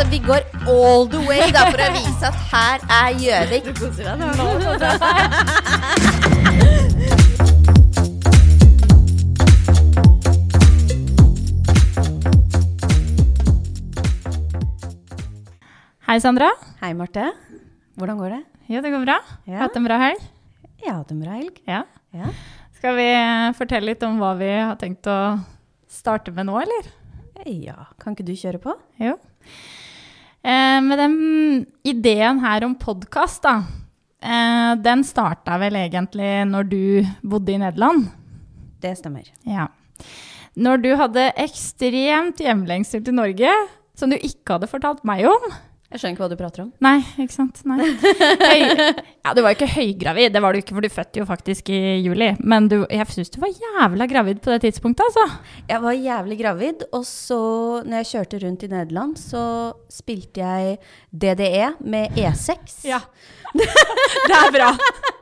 Altså, vi går all the way da, for å vise at her er Gjøvik. Hei, Sandra. Hei, Marte. Hvordan går det? Jo, det går bra. Ja. Hatt en bra helg? Jeg har hatt en bra helg. Ja. Ja. Skal vi fortelle litt om hva vi har tenkt å starte med nå, eller? ja. Kan ikke du kjøre på? Jo. Eh, med den ideen her om podkast, da. Eh, den starta vel egentlig når du bodde i Nederland. Det stemmer. Ja. Når du hadde ekstremt hjemlengsel til Norge, som du ikke hadde fortalt meg om. Jeg skjønner ikke hva du prater om. Nei, ikke sant. Nei. Høy, ja, du var jo ikke høygravid, det var du ikke, for du fødte jo faktisk i juli. Men du, jeg syns du var jævla gravid på det tidspunktet, altså. Jeg var jævlig gravid, og så når jeg kjørte rundt i Nederland, så spilte jeg DDE med E6. Ja. Det er bra.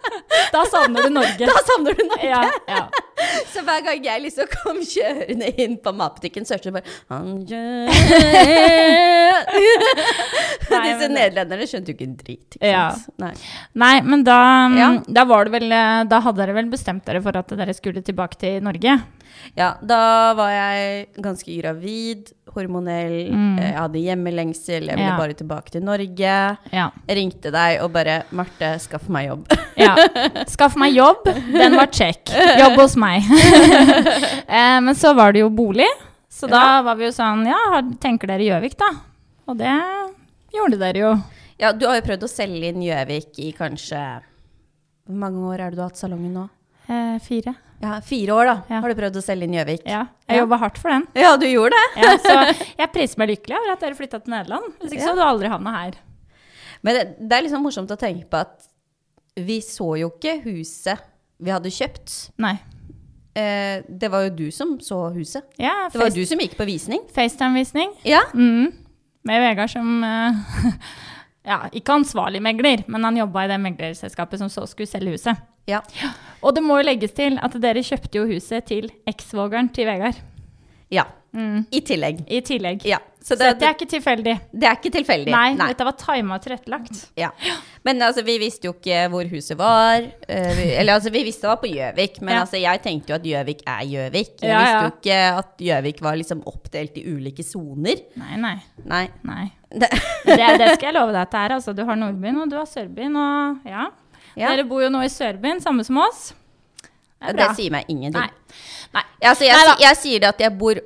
Da savner du Norge. Da savner du Norge! Ja, ja. Så hver gang jeg liksom kom kjørende inn på matbutikken, så hørte jeg bare «Han Nei, Disse nederlenderne skjønte jo ikke en drit. Ikke Ja. Nei. Nei, men da, Ja. da var det vel eh, Da hadde dere vel bestemt dere for at dere skulle tilbake til Norge? Ja, da var jeg ganske gravid, hormonell, Mm. jeg hadde hjemmelengsel, jeg ville Ja. bare tilbake til Norge. Ja. Jeg ringte deg og bare 'Marte, skaff meg jobb'. ja. Skaff meg jobb. Den var check. Jobb hos meg. eh, men så var det jo bolig, så da var vi jo sånn Ja, tenker dere Gjøvik, da? Og det gjorde dere jo. Ja, du har jo prøvd å selge inn Gjøvik i kanskje Hvor mange år er det du har hatt salongen nå? Eh, fire. Ja, Fire år, da, Ja. har du prøvd å selge inn Gjøvik. Ja. Jeg Ja. jobba hardt for den. Ja, du gjorde det. Ja, så jeg priser meg lykkelig over at dere flytta til Nederland. Hvis ikke så hadde du aldri havna her. Men det, det er liksom morsomt å tenke på at vi så jo ikke huset vi hadde kjøpt. Nei. Eh, det var jo du som så huset. Ja, Det var jo du som gikk på visning. FaceTime-visning. Ja. Mm. Med Vegard som eh, Ja, ikke ansvarlig megler, men han jobba i det meglerselskapet som så skulle selge huset. ja. Og det må jo legges til at dere kjøpte jo huset til eksvogeren til Vegard. Ja. Mm. I tillegg. I tillegg. Ja. Så Så det, er ikke tilfeldig. det er ikke tilfeldig. Nei, dette var tima og tilrettelagt. Ja. Men altså, vi visste jo ikke hvor huset var. Eh, vi, eller altså, vi visste det var på Gjøvik, men Ja. altså, jeg tenkte jo at Gjøvik er Gjøvik. Jeg Ja, visste jo ikke at Gjøvik var liksom oppdelt i ulike soner. Nei, nei. Nei. nei. Det, Det, det skal jeg love deg at det er. Altså, du har Nordbyen, og du har Sørbyen, og ja. ja, Dere bor jo nå i Sørbyen, samme som oss. Det det sier meg ingenting. Nei. Nei. Altså, jeg, Nei, jeg sier det at jeg bor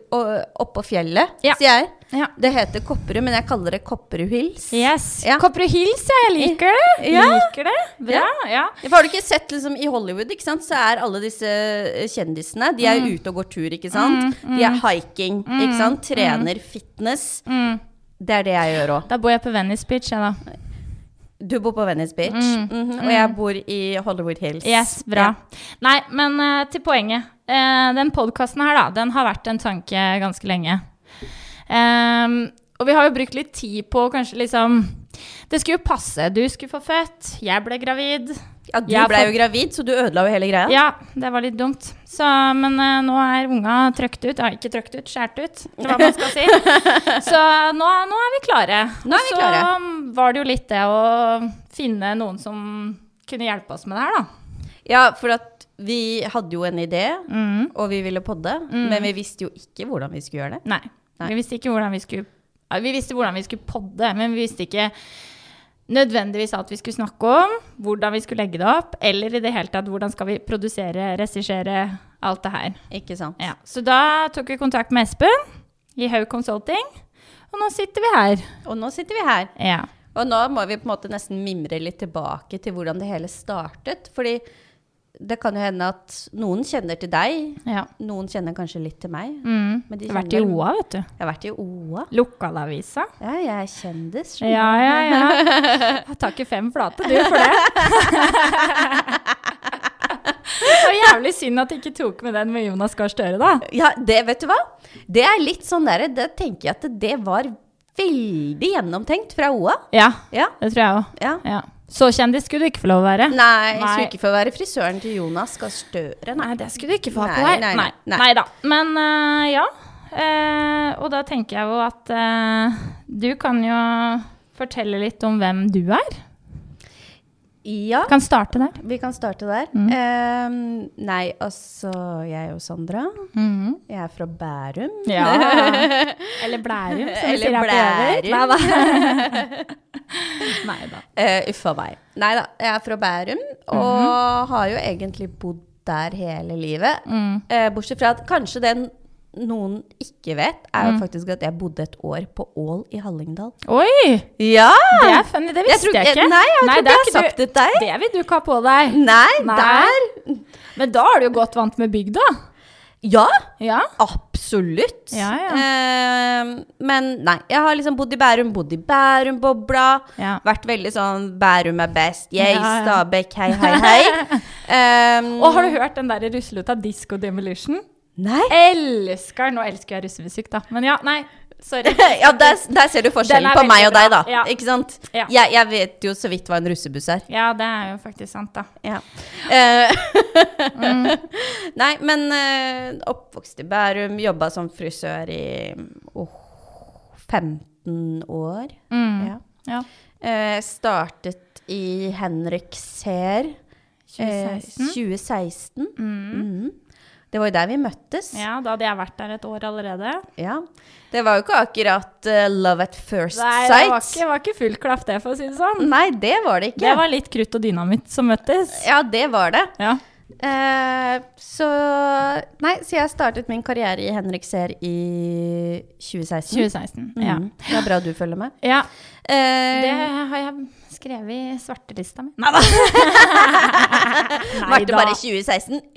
oppå fjellet, Ja. sier jeg. Ja. Det heter Kopperud, men jeg kaller det Kopperud Hills. Yes. Ja. Kopperud Hills. Jeg liker det. Ja. Liker det. Bra. Ja. Har du ikke sett liksom i Hollywood, ikke sant, så er alle disse eh, kjendisene De er Mm. ute og går tur, ikke sant. De er hiking, ikke sant. Trener fitness. Mm. Det er det jeg gjør òg. Da bor jeg på Venice Beach, jeg, da. Du bor på Venice Beach, mhm, og jeg bor i Hollywood Hills. Mm. Yes, bra. Nei, men uh, til poenget. Uh, den podkasten her, da, den har vært en tanke ganske lenge. Um, og vi har jo brukt litt tid på kanskje liksom Det skulle jo passe. Du skulle få født, jeg ble gravid. Ja, du blei jo gravid, så du ødela jo hele greia. Ja, det var litt dumt. Så, men uh, nå er unga trøkt ut. Ja, ikke trøkt ut, skjært ut, hva man skal si. Så nå, nå er vi klare. Nå er vi klare. Så var det jo litt det å finne noen som kunne hjelpe oss med det her, da. Ja, for at vi hadde jo en idé, Mm. og vi ville podde, men vi visste jo ikke hvordan vi skulle gjøre det. Nei. Nei. Vi visste ikke hvordan vi skulle Vi visste hvordan vi skulle podde, men vi visste ikke nødvendigvis alt vi skulle snakke om, hvordan vi skulle legge det opp, eller i det hele tatt hvordan skal vi produsere, regissere, alt det her. Ikke sant? Ja. Så da tok vi kontakt med Espen i Haug Consulting, og nå sitter vi her. Og nå sitter vi her. Ja. Og nå må vi på en måte nesten mimre litt tilbake til hvordan det hele startet. Fordi det kan jo hende at noen kjenner til deg, ja. noen kjenner kanskje litt til meg. Mm. Men de Du har vært i OA, vet du. Jeg har vært i OA. Lokalavisa. Ja, jeg er kjendis. skjønner Ja, ja, ja. Jeg tar ikke fem flate, du, for det. Det var jævlig synd at de ikke tok med den med Jonas Gahr Støre, da. Ja, det, vet du hva? Det er litt sånn derre Det tenker jeg at det var veldig gjennomtenkt fra OA. Ja, Ja. det tror jeg òg. ja. Ja. Så kjendis skulle du ikke få lov å være. Nei, jeg Nei. skulle ikke få være frisøren til Jonas Gahr Støre, nei. Nei, det skulle du ikke få ha på nei, nei. Nei da. Men uh, ja. Uh, og da tenker jeg jo at uh, du kan jo fortelle litt om hvem du er. Ja, Kan starte der. vi kan starte der. Mm. Ehm, nei, altså, jeg jo Sandra. Mm. Jeg er fra Bærum. Ja. Eller Blærum, som vi Eller sier her på. Blærum. Nei da. Uh, Uffa meg. Nei da, jeg er fra Bærum, og har jo egentlig bodd der hele livet. Mm. Eh, bortsett fra at kanskje den noen ikke vet, er jo faktisk at jeg bodde et år på Ål i Hallingdal. Oi! Ja! Det er funny, det visste tror- jeg, ikke. Nei, jeg tror det ikke jeg har sagt det til deg. Det vil du ikke ha på deg. Nei, Nei. der Men da er du jo godt vant med bygda. Ja, Ja. absolutt. Ja, ja. Eh, men nei, jeg har liksom bodd i Bærum, bodd i Bærum-bobla. Ja. Vært veldig sånn Bærum er best, yay, Ja, ja. Stabekk, hei, hei, hei. Um, Og har du hørt den der russelåta Disco Demolition? Nei. Elsker Nå elsker jeg russemusikk, da. Men ja, nei. Sorry. ja, der, der ser du forskjellen på meg og deg, da. ja. Ikke sant? Ja. Jeg, jeg vet jo så vidt hva en russebuss er. Ja, det er jo faktisk sant, da. Ja. Eh, Mm. Nei, men uh, oppvokst i Bærum, jobba som frisør i oh, 15 år. Mm. Ja. Ja. Eh, startet i Henrik Seer. eh, 2016. 2016. Mm. Det var jo der vi møttes. Ja, da hadde jeg vært der et år allerede. Ja. Det var jo ikke akkurat uh, love at first Nei, det var ikke, var ikke full klaff, det, for å si det sånn. Nei, det var det ikke. Det var litt krutt og dynamitt som møttes. Ja, det var det. Ja. Uh, så Nei, så jeg startet min karriere i Henrik Seer i 2016. 2016. Ja. Mhm. Det er bra du følger med. ja. Uh, Det har jeg skrevet svartelista mi. Nei da. Det bare 2016?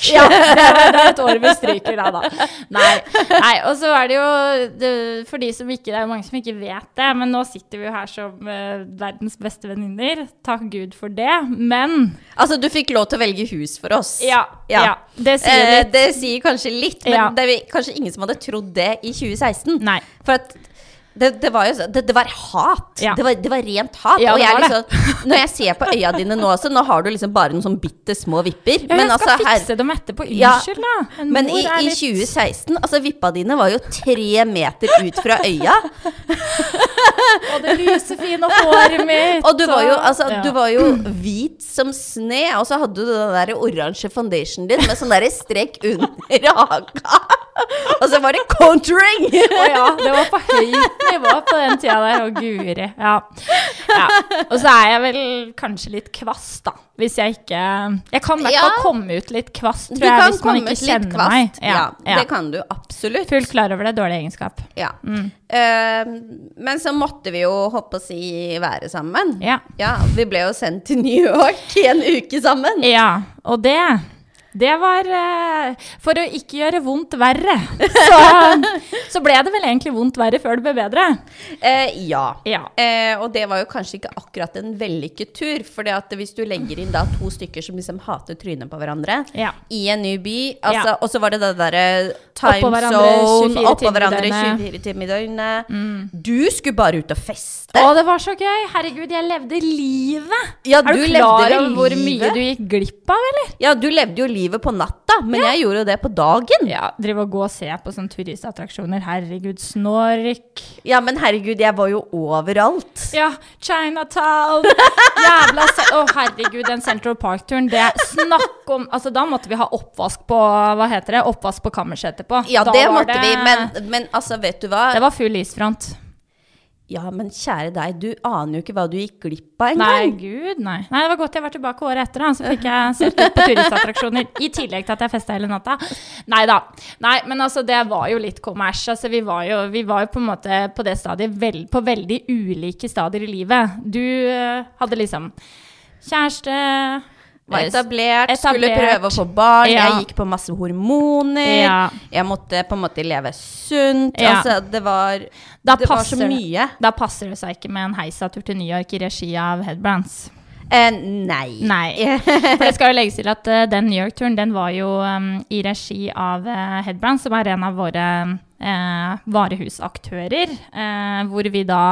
Ja, det er, et år vi stryker da, da. Nei. Nei og så er det jo det, For de som ikke Det er jo mange som ikke vet det, men nå sitter vi jo her som uh, verdens beste venninner. Takk Gud for det. Men Altså, du fikk lov til å velge hus for oss. ja, Ja. ja. det sier Eh, litt. det sier kanskje litt, men Ja. det er vi- kanskje ingen som hadde trodd det i 2016. Nei. For at det, det var jo så, det, det var hat. Ja. Det, var, det var rent hat. Ja, og jeg liksom, når jeg ser på øya dine nå også, nå har du liksom bare noen sånn bitte små vipper. Ja, jeg skal fikse dem etterpå. Unnskyld, da. En Men i, i 2016, altså vippa dine var jo tre meter ut fra øya. Og det lyse, fine håret mitt. Og du var jo, altså, du var jo hvit som sne, og så hadde du den der oransje foundationen din med sånn der strek under haka. Og så var det contouring! Å ja, det var på høyt nivå på den tida der. Å guri. Ja. ja. Og så er jeg vel kanskje litt kvass, da. Hvis jeg ikke Jeg kan i hvert fall Ja. komme ut litt kvass, tror jeg, hvis man ikke kjenner kvast. meg. Ja, ja. det kan du absolutt. Fullt klar over det. Dårlig egenskap. Ja. Mm. Uh, men så måtte vi jo håpe å si være sammen. Ja. Ja, vi ble jo sendt til New York i en uke sammen. ja. Og det det var eh, For å ikke gjøre vondt verre. Så, så ble det vel egentlig vondt verre før det ble bedre. Eh, ja. Ja. Eh, og det var jo kanskje ikke akkurat en vellykket tur. For hvis du legger inn da to stykker som liksom hater trynet på hverandre Ja. i en ny by, altså, Ja. og så var det det derre time Oppå hverandre zone, 24 oppå hverandre døgnet. Mm. 24 timer i døgnet. Du skulle bare ut og feste. Å, det var så gøy! Herregud, jeg levde livet! Ja, er du du klar over hvor mye du gikk glipp av, eller? Ja, du levde jo livet på natta, men jeg gjorde jo det på dagen. Ja, drive og gå og se på sånne turistattraksjoner. Herregud, snork. Ja, men herregud, jeg var jo overalt. Ja, Chinatown. Jævla Å, herregud, den Central Park-turen. Det er snakk om Altså, da måtte vi ha oppvask på Hva heter det? Oppvask på kammerset etterpå. Ja, Da det måtte det- vi, men, men altså, vet du hva? Det var full isfront. Ja, men kjære deg, du aner jo ikke hva du gikk glipp av Nei, engang. gud, nei. Nei, Det var godt jeg var tilbake året etter, da. Så fikk jeg sett litt på turistattraksjoner. I tillegg til at jeg festa hele natta. Nei da. Nei, men altså, det var jo litt kommers. Altså, vi var jo, vi var jo på en måte på det stadiet vel, på veldig ulike stadier i livet. Du eh, hadde liksom kjæreste Var etablert, etablert, skulle prøve å få barn, Ja. jeg gikk på masse hormoner. Ja. Jeg måtte på en måte leve sunt. Ja. Altså, det var, det var så mye. Da passer det seg ikke med en heisatur til New York i regi av Headbrands. Eh, nei. Nei. For det skal jo legges til at uh, den New York-turen den var jo um, i regi av uh, Headbrands, som er en av våre uh, varehusaktører. eh, hvor vi da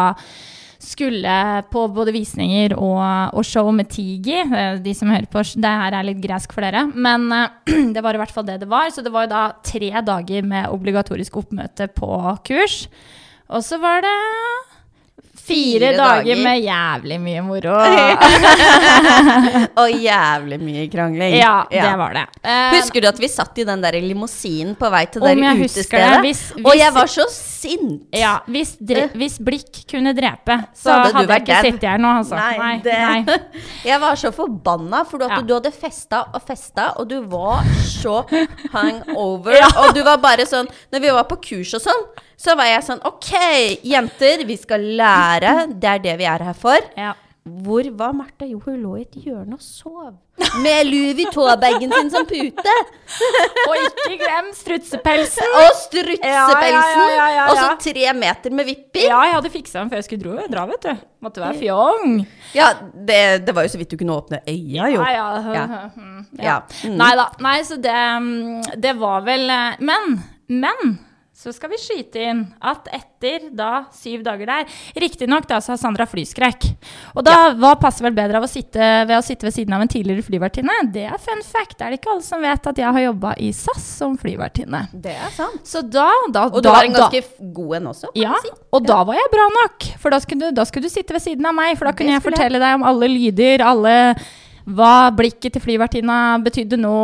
skulle på både visninger og, og show med Tigi. Eh, De som hører på, det her er litt gresk for dere. Men eh, det var i hvert fall det det var. Så det var jo da tre dager med obligatorisk oppmøte på kurs. Og så var det fire, dager, med jævlig mye moro. Og jævlig mye krangling. ja, det var det. Eh, Husker du at vi satt i den der limousinen på vei til der utestedet? det. Hvis- Og jeg var så sint! Ja, hvis, dre hvis blikk kunne drepe, så, Så hadde hadde, jeg ikke sittet her nå, altså. Nei, det, nei. Jeg var så forbanna, for at Ja. du hadde festa og festa, og du var så hangover. Ja. Og du var bare sånn Når vi var på kurs og sånn, så var jeg sånn OK, jenter, vi skal lære. Det er det vi er her for. Ja. Hvor var Martha? Jo, hun lå i et hjørne og sov. Med Louis Vuitton-bagen sin som pute. Og ikke glem strutsepelsen! Og strutsepelsen. Ja, ja, Og så tre meter med vipper. Ja, jeg hadde fiksa den før jeg skulle dra, vet du. Måtte være fjong. Ja, det, det var jo så vidt du kunne åpne øya, jo. Ja. Mm. Nei da. Nei, så det, mm, det var vel eh, Men, men så skal vi skyte inn at etter da syv dager der Riktignok da så har Sandra flyskrekk. Og da hva passer vel bedre av å sitte ved å sitte ved siden av en tidligere flyvertinne? Det er fun fact. Det er det ikke alle som vet at jeg har jobba i SAS som flyvertinne. Det er sant. Så da, da Og du da, var en ganske da, god en også. kan ja, si. og da var jeg bra nok. For da skulle, du, da skulle du sitte ved siden av meg, for da kunne jeg fortelle deg om alle lyder, alle hva blikket til flyvertinna betydde nå.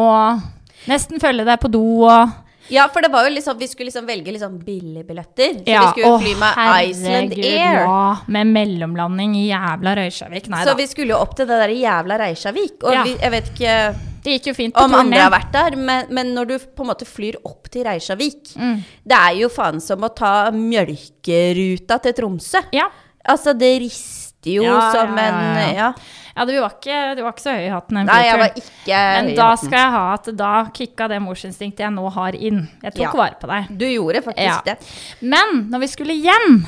Nesten følge deg på do og Ja, for det var jo liksom Vi skulle liksom velge liksom billigbilletter. Så Ja, vi skulle jo fly med Iceland Air. Ja, med mellomlanding i jævla Reykjavik. Nei Så da. vi skulle jo opp til det der jævla Reykjavik. Og Ja. vi, jeg vet ikke Det gikk jo fint på om turen andre har vært der, men, men når du på en måte flyr opp til Reykjavik Mm. Det er jo faen som å ta mjølkeruta til Tromsø. Ja. Altså, det rister jo Ja, som en ja. Ja. du var, ikke, du var ikke så høy i hatten den Nei, jeg var ikke Men høy da hatten. skal jeg ha at da kicka det morsinstinktet jeg nå har inn. Jeg tok Ja. vare på deg. Du gjorde faktisk Ja. det. Men når vi skulle hjem,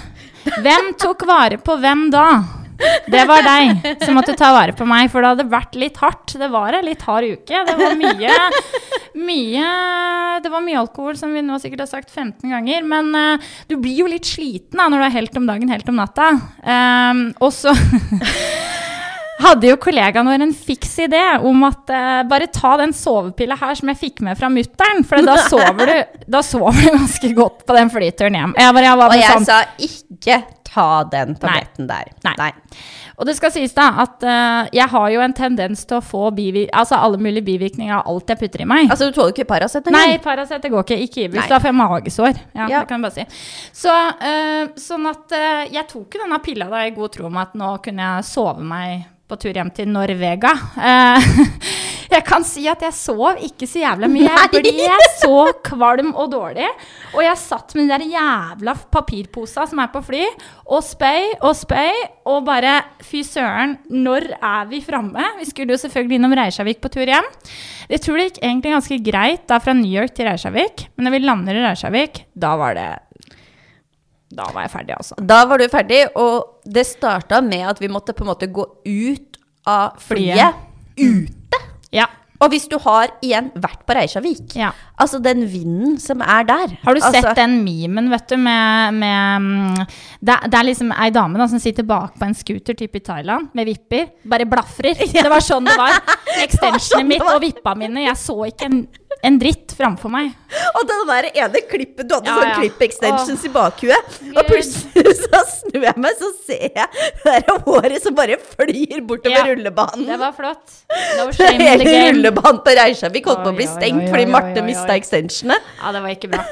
hvem tok vare på hvem da? Det var deg som måtte ta vare på meg, for det hadde vært litt hardt. Det var en litt hard uke. Det var mye, mye Det var mye alkohol, som vi nå sikkert har sagt 15 ganger. Men uh, du blir jo litt sliten da, når du er helt om dagen, helt om natta. Um, og så hadde jo kollegaen vår en fiks idé om at eh, bare ta den sovepilla her som jeg fikk med fra mutter'n, for da sover du, da sover du ganske godt på den flyturen hjem. Jeg bare, jeg var Og jeg sånn, sa ikke ta den tabletten der. Nei. Og det skal sies da at uh, jeg har jo en tendens til å få altså alle mulige bivirkninger av alt jeg putter i meg. Altså, du tåler ikke Paracet Nei, engang? Paracet går ikke. Ikke Ibux. Da får jeg magesår. Ja, Ja. det kan jeg bare si. Så, uh, sånn at uh, jeg tok jo denne pilla da i god tro om at nå kunne jeg sove meg på tur hjem til Norvega. Eh, jeg kan si at jeg sov ikke så jævla mye. Jeg ble så kvalm og dårlig. Og jeg satt med den der jævla papirposa som er på fly, og spøy og spøy, og bare fy søren, når er vi framme? Vi skulle jo selvfølgelig innom Reisjavik på tur hjem. Jeg tror det gikk egentlig ganske greit da fra New York til Reisjavik, men når vi lander i Reisjavik, da var det Da var jeg ferdig, altså. Da var du ferdig, og det starta med at vi måtte på en måte gå ut av flyet. Ute! Ja. Og hvis du har igjen vært på Reykjavik, ja. Altså den vinden som er der Har du altså, sett den memen, vet du, med, med mm, det, det er liksom ei dame da, som sitter bak på en scooter type i Thailand, med vipper. Bare blafrer. Det var sånn det var. Extensionet sånn mitt og vippa mine. Jeg så ikke en, en dritt framfor meg. Og det der ene klippet, du hadde Ja, sånn ja. klipp-extensions i bakhuet. Og plutselig så snur jeg meg, så ser jeg det der håret som bare flyr bortover Ja. rullebanen. Det var flott. No shame Hele rullebanen på Reisjavik holdt på å bli stengt fordi Marte oi. Mista extensionene. Ja, det var ikke bra.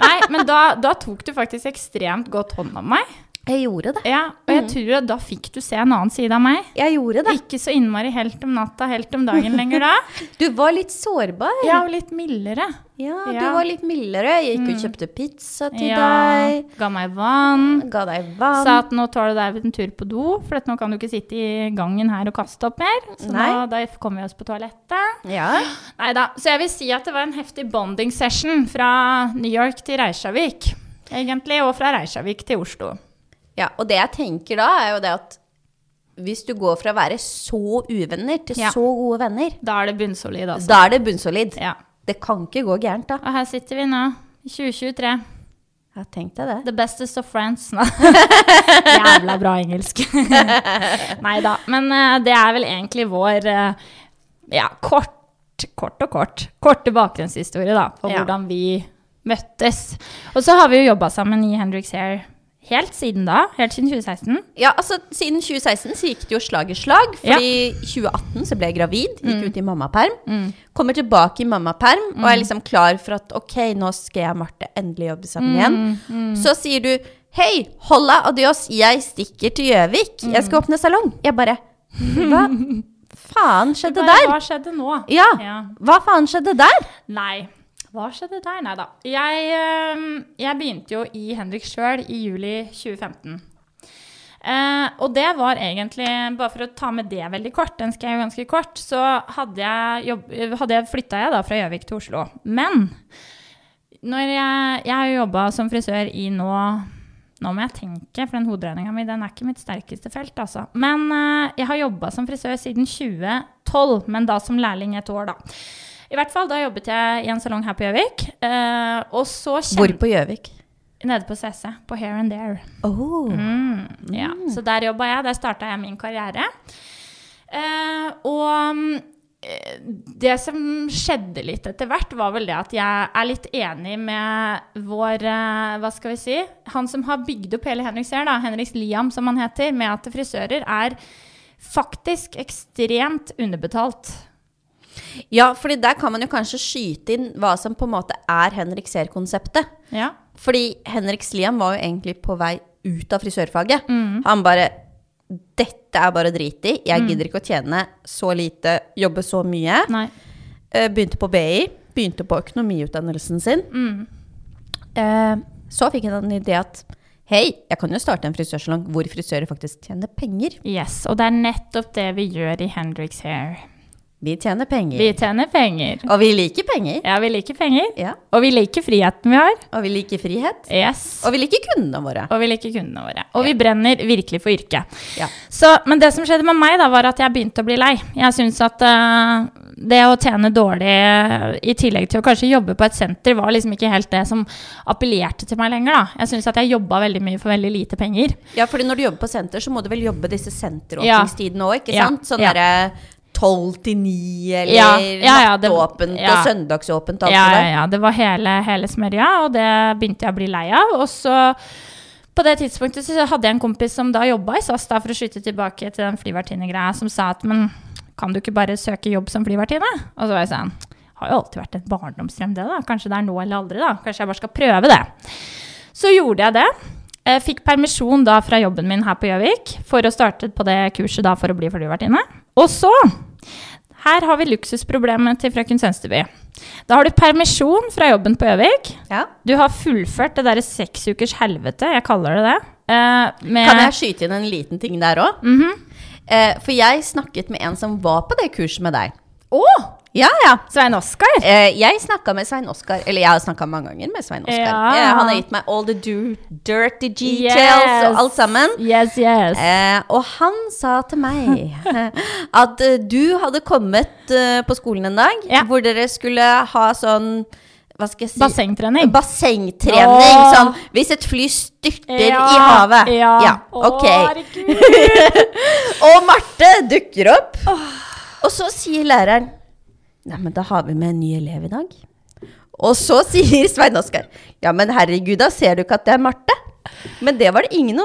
Nei, men da, da tok du faktisk ekstremt godt hånd om meg. Jeg gjorde det. Ja, og jeg tror at da fikk du se en annen side av meg. Jeg gjorde det. Ikke så innmari helt om natta, helt om dagen lenger da. Du var litt sårbar. Ja, og litt mildere. Ja, du var litt mildere. Jeg gikk og kjøpte pizza til Ja, deg. ga meg vann. Ga deg vann. Sa at nå tar du deg en tur på do, for at nå kan du ikke sitte i gangen her og kaste opp mer. Så Nei. da, da kommer vi oss på toalettet. Ja. Neida, Så jeg vil si at det var en heftig bonding session fra New York til Reisjavik. Egentlig, og fra Reisjavik til Oslo. Ja. Og det jeg tenker da, er jo det at hvis du går fra å være så uvenner til Ja. så gode venner, Da er det bunnsolid, altså. da er det bunnsolid. Ja. Det kan ikke gå gærent, da. Og her sitter vi nå, i 2023. Ja, tenk deg det. The bestest of friends. Jævla bra engelsk. Nei da. Men uh, det er vel egentlig vår uh, ja, kort, kort og kort, korte bakgrunnshistorie da, på Ja. hvordan vi møttes. Og så har vi jo jobba sammen i Hendrix Hair helt siden da. Helt siden 2016. Ja, altså Siden 2016 så gikk det jo slag i slag. Ja. Fordi i 2018 så ble jeg gravid, gikk ut i mammaperm. Kommer tilbake i mammaperm og er liksom klar for at ok, nå skal jeg og Marte endelig jobbe sammen igjen. Så sier du hei, holla, adios, jeg stikker til Gjøvik. Jeg skal åpne salong. Jeg bare Hva faen skjedde der? Hva skjedde nå? Ja, Ja. hva faen skjedde der? Nei. Hva skjedde der? Nei da. Jeg, jeg begynte jo i Henrik sjøl i juli 2015. Eh, og det var egentlig, bare for å ta med det veldig kort, den skal jeg jo ganske kort, så hadde jeg, jobb, jeg flytta jeg da fra Gjøvik til Oslo. Men når jeg, jeg har jo jobba som frisør i nå nå må jeg tenke, for den hoderegninga mi den er ikke mitt sterkeste felt. altså. Men eh, jeg har jobba som frisør siden 2012, men da som lærling et år, da. I hvert fall, da jobbet jeg i en salong her på Gjøvik. Uh, og så Hvor på Gjøvik? Nede på CC, på Here and There. Oh. Mm, ja. Så der jobba jeg. Der starta jeg min karriere. Uh, og mm, eh, det som skjedde litt etter hvert, var vel det at jeg er litt enig med vår Hva skal vi si? Han som har bygd opp hele Henriks Hair, da, Henriks Liam som han heter, med at frisører er faktisk ekstremt underbetalt. Ja, fordi der kan man jo kanskje skyte inn hva som på en måte er Henrik Ser-konseptet. Ja. Fordi Henrik Sliam var jo egentlig på vei ut av frisørfaget. Mm. Han bare Dette er bare drit i. Jeg gidder ikke å tjene så lite, jobbe så mye. Nei. Eh, begynte på BI. Begynte på økonomiutdannelsen sin. Eh, så fikk han en idé at hei, jeg kan jo starte en frisørsalong hvor frisører faktisk tjener penger. Yes, og det er nettopp det vi gjør i Hendrix Hair. Vi tjener penger. Vi tjener penger. Og vi liker penger. Ja, vi liker penger. Ja. Og vi liker friheten vi har. Og vi liker frihet. Yes. Og vi liker kundene våre. Og vi liker kundene våre. Og vi brenner virkelig for yrket. Ja. Så, men det som skjedde med meg, da, var at jeg begynte å bli lei. Jeg syns at uh, det å tjene dårlig i tillegg til å kanskje jobbe på et senter, var liksom ikke helt det som appellerte til meg lenger. da. Jeg syns at jeg jobba veldig mye for veldig lite penger. Ja, fordi når du jobber på senter, så må du vel jobbe disse senteråpningstidene òg, ikke Ja, sant? Sånn ja. derre tolv til ni, eller Ja, ja, ja, det- nattåpent ja. og søndagsåpent, alt Ja, det ja, ja. Det var hele, hele smørja, og det begynte jeg å bli lei av. Og så på det tidspunktet så hadde jeg en kompis som da jobba i SAS, da, for å skyte tilbake til den flyvertinnegreia, som sa at men kan du ikke bare søke jobb som flyvertinne? Og så var jeg sånn har jo alltid vært et barndomsdrøm, det, da. Kanskje det er nå eller aldri, da. Kanskje jeg bare skal prøve det. Så gjorde jeg det. Jeg fikk permisjon da fra jobben min her på Gjøvik for å starte på det kurset da for å bli flyvertinne. Og så her har vi luksusproblemet til frøken Sønsteby. Da har du permisjon fra jobben på Gjøvik. Ja. Du har fullført det derre seks ukers helvete, jeg kaller det det. eh, Kan jeg skyte inn en liten ting der òg? Mhm. eh, for jeg snakket med en som var på det kurset med deg. Å! Ja, ja. Svein Oskar! Eh, jeg snakka med Svein Oskar, eller jeg har snakka mange ganger med Svein Oskar. Ja. Eh, han har gitt meg all the do, dirty details Yes. og alt sammen. Yes, yes. Eh, og han sa til meg at eh, du hadde kommet uh, på skolen en dag Ja. hvor dere skulle ha sånn hva skal jeg si? Bassengtrening. Bassengtrening. Åh. Sånn hvis et fly styrter Ja, i havet. Ja. ok. Åh. Og Marte dukker opp. Og så sier læreren Nei, men da har vi med en ny elev i dag. Og så sier Svein Oskar Ja, men herregud, da ser du ikke at det er Marte? Men det var det ingen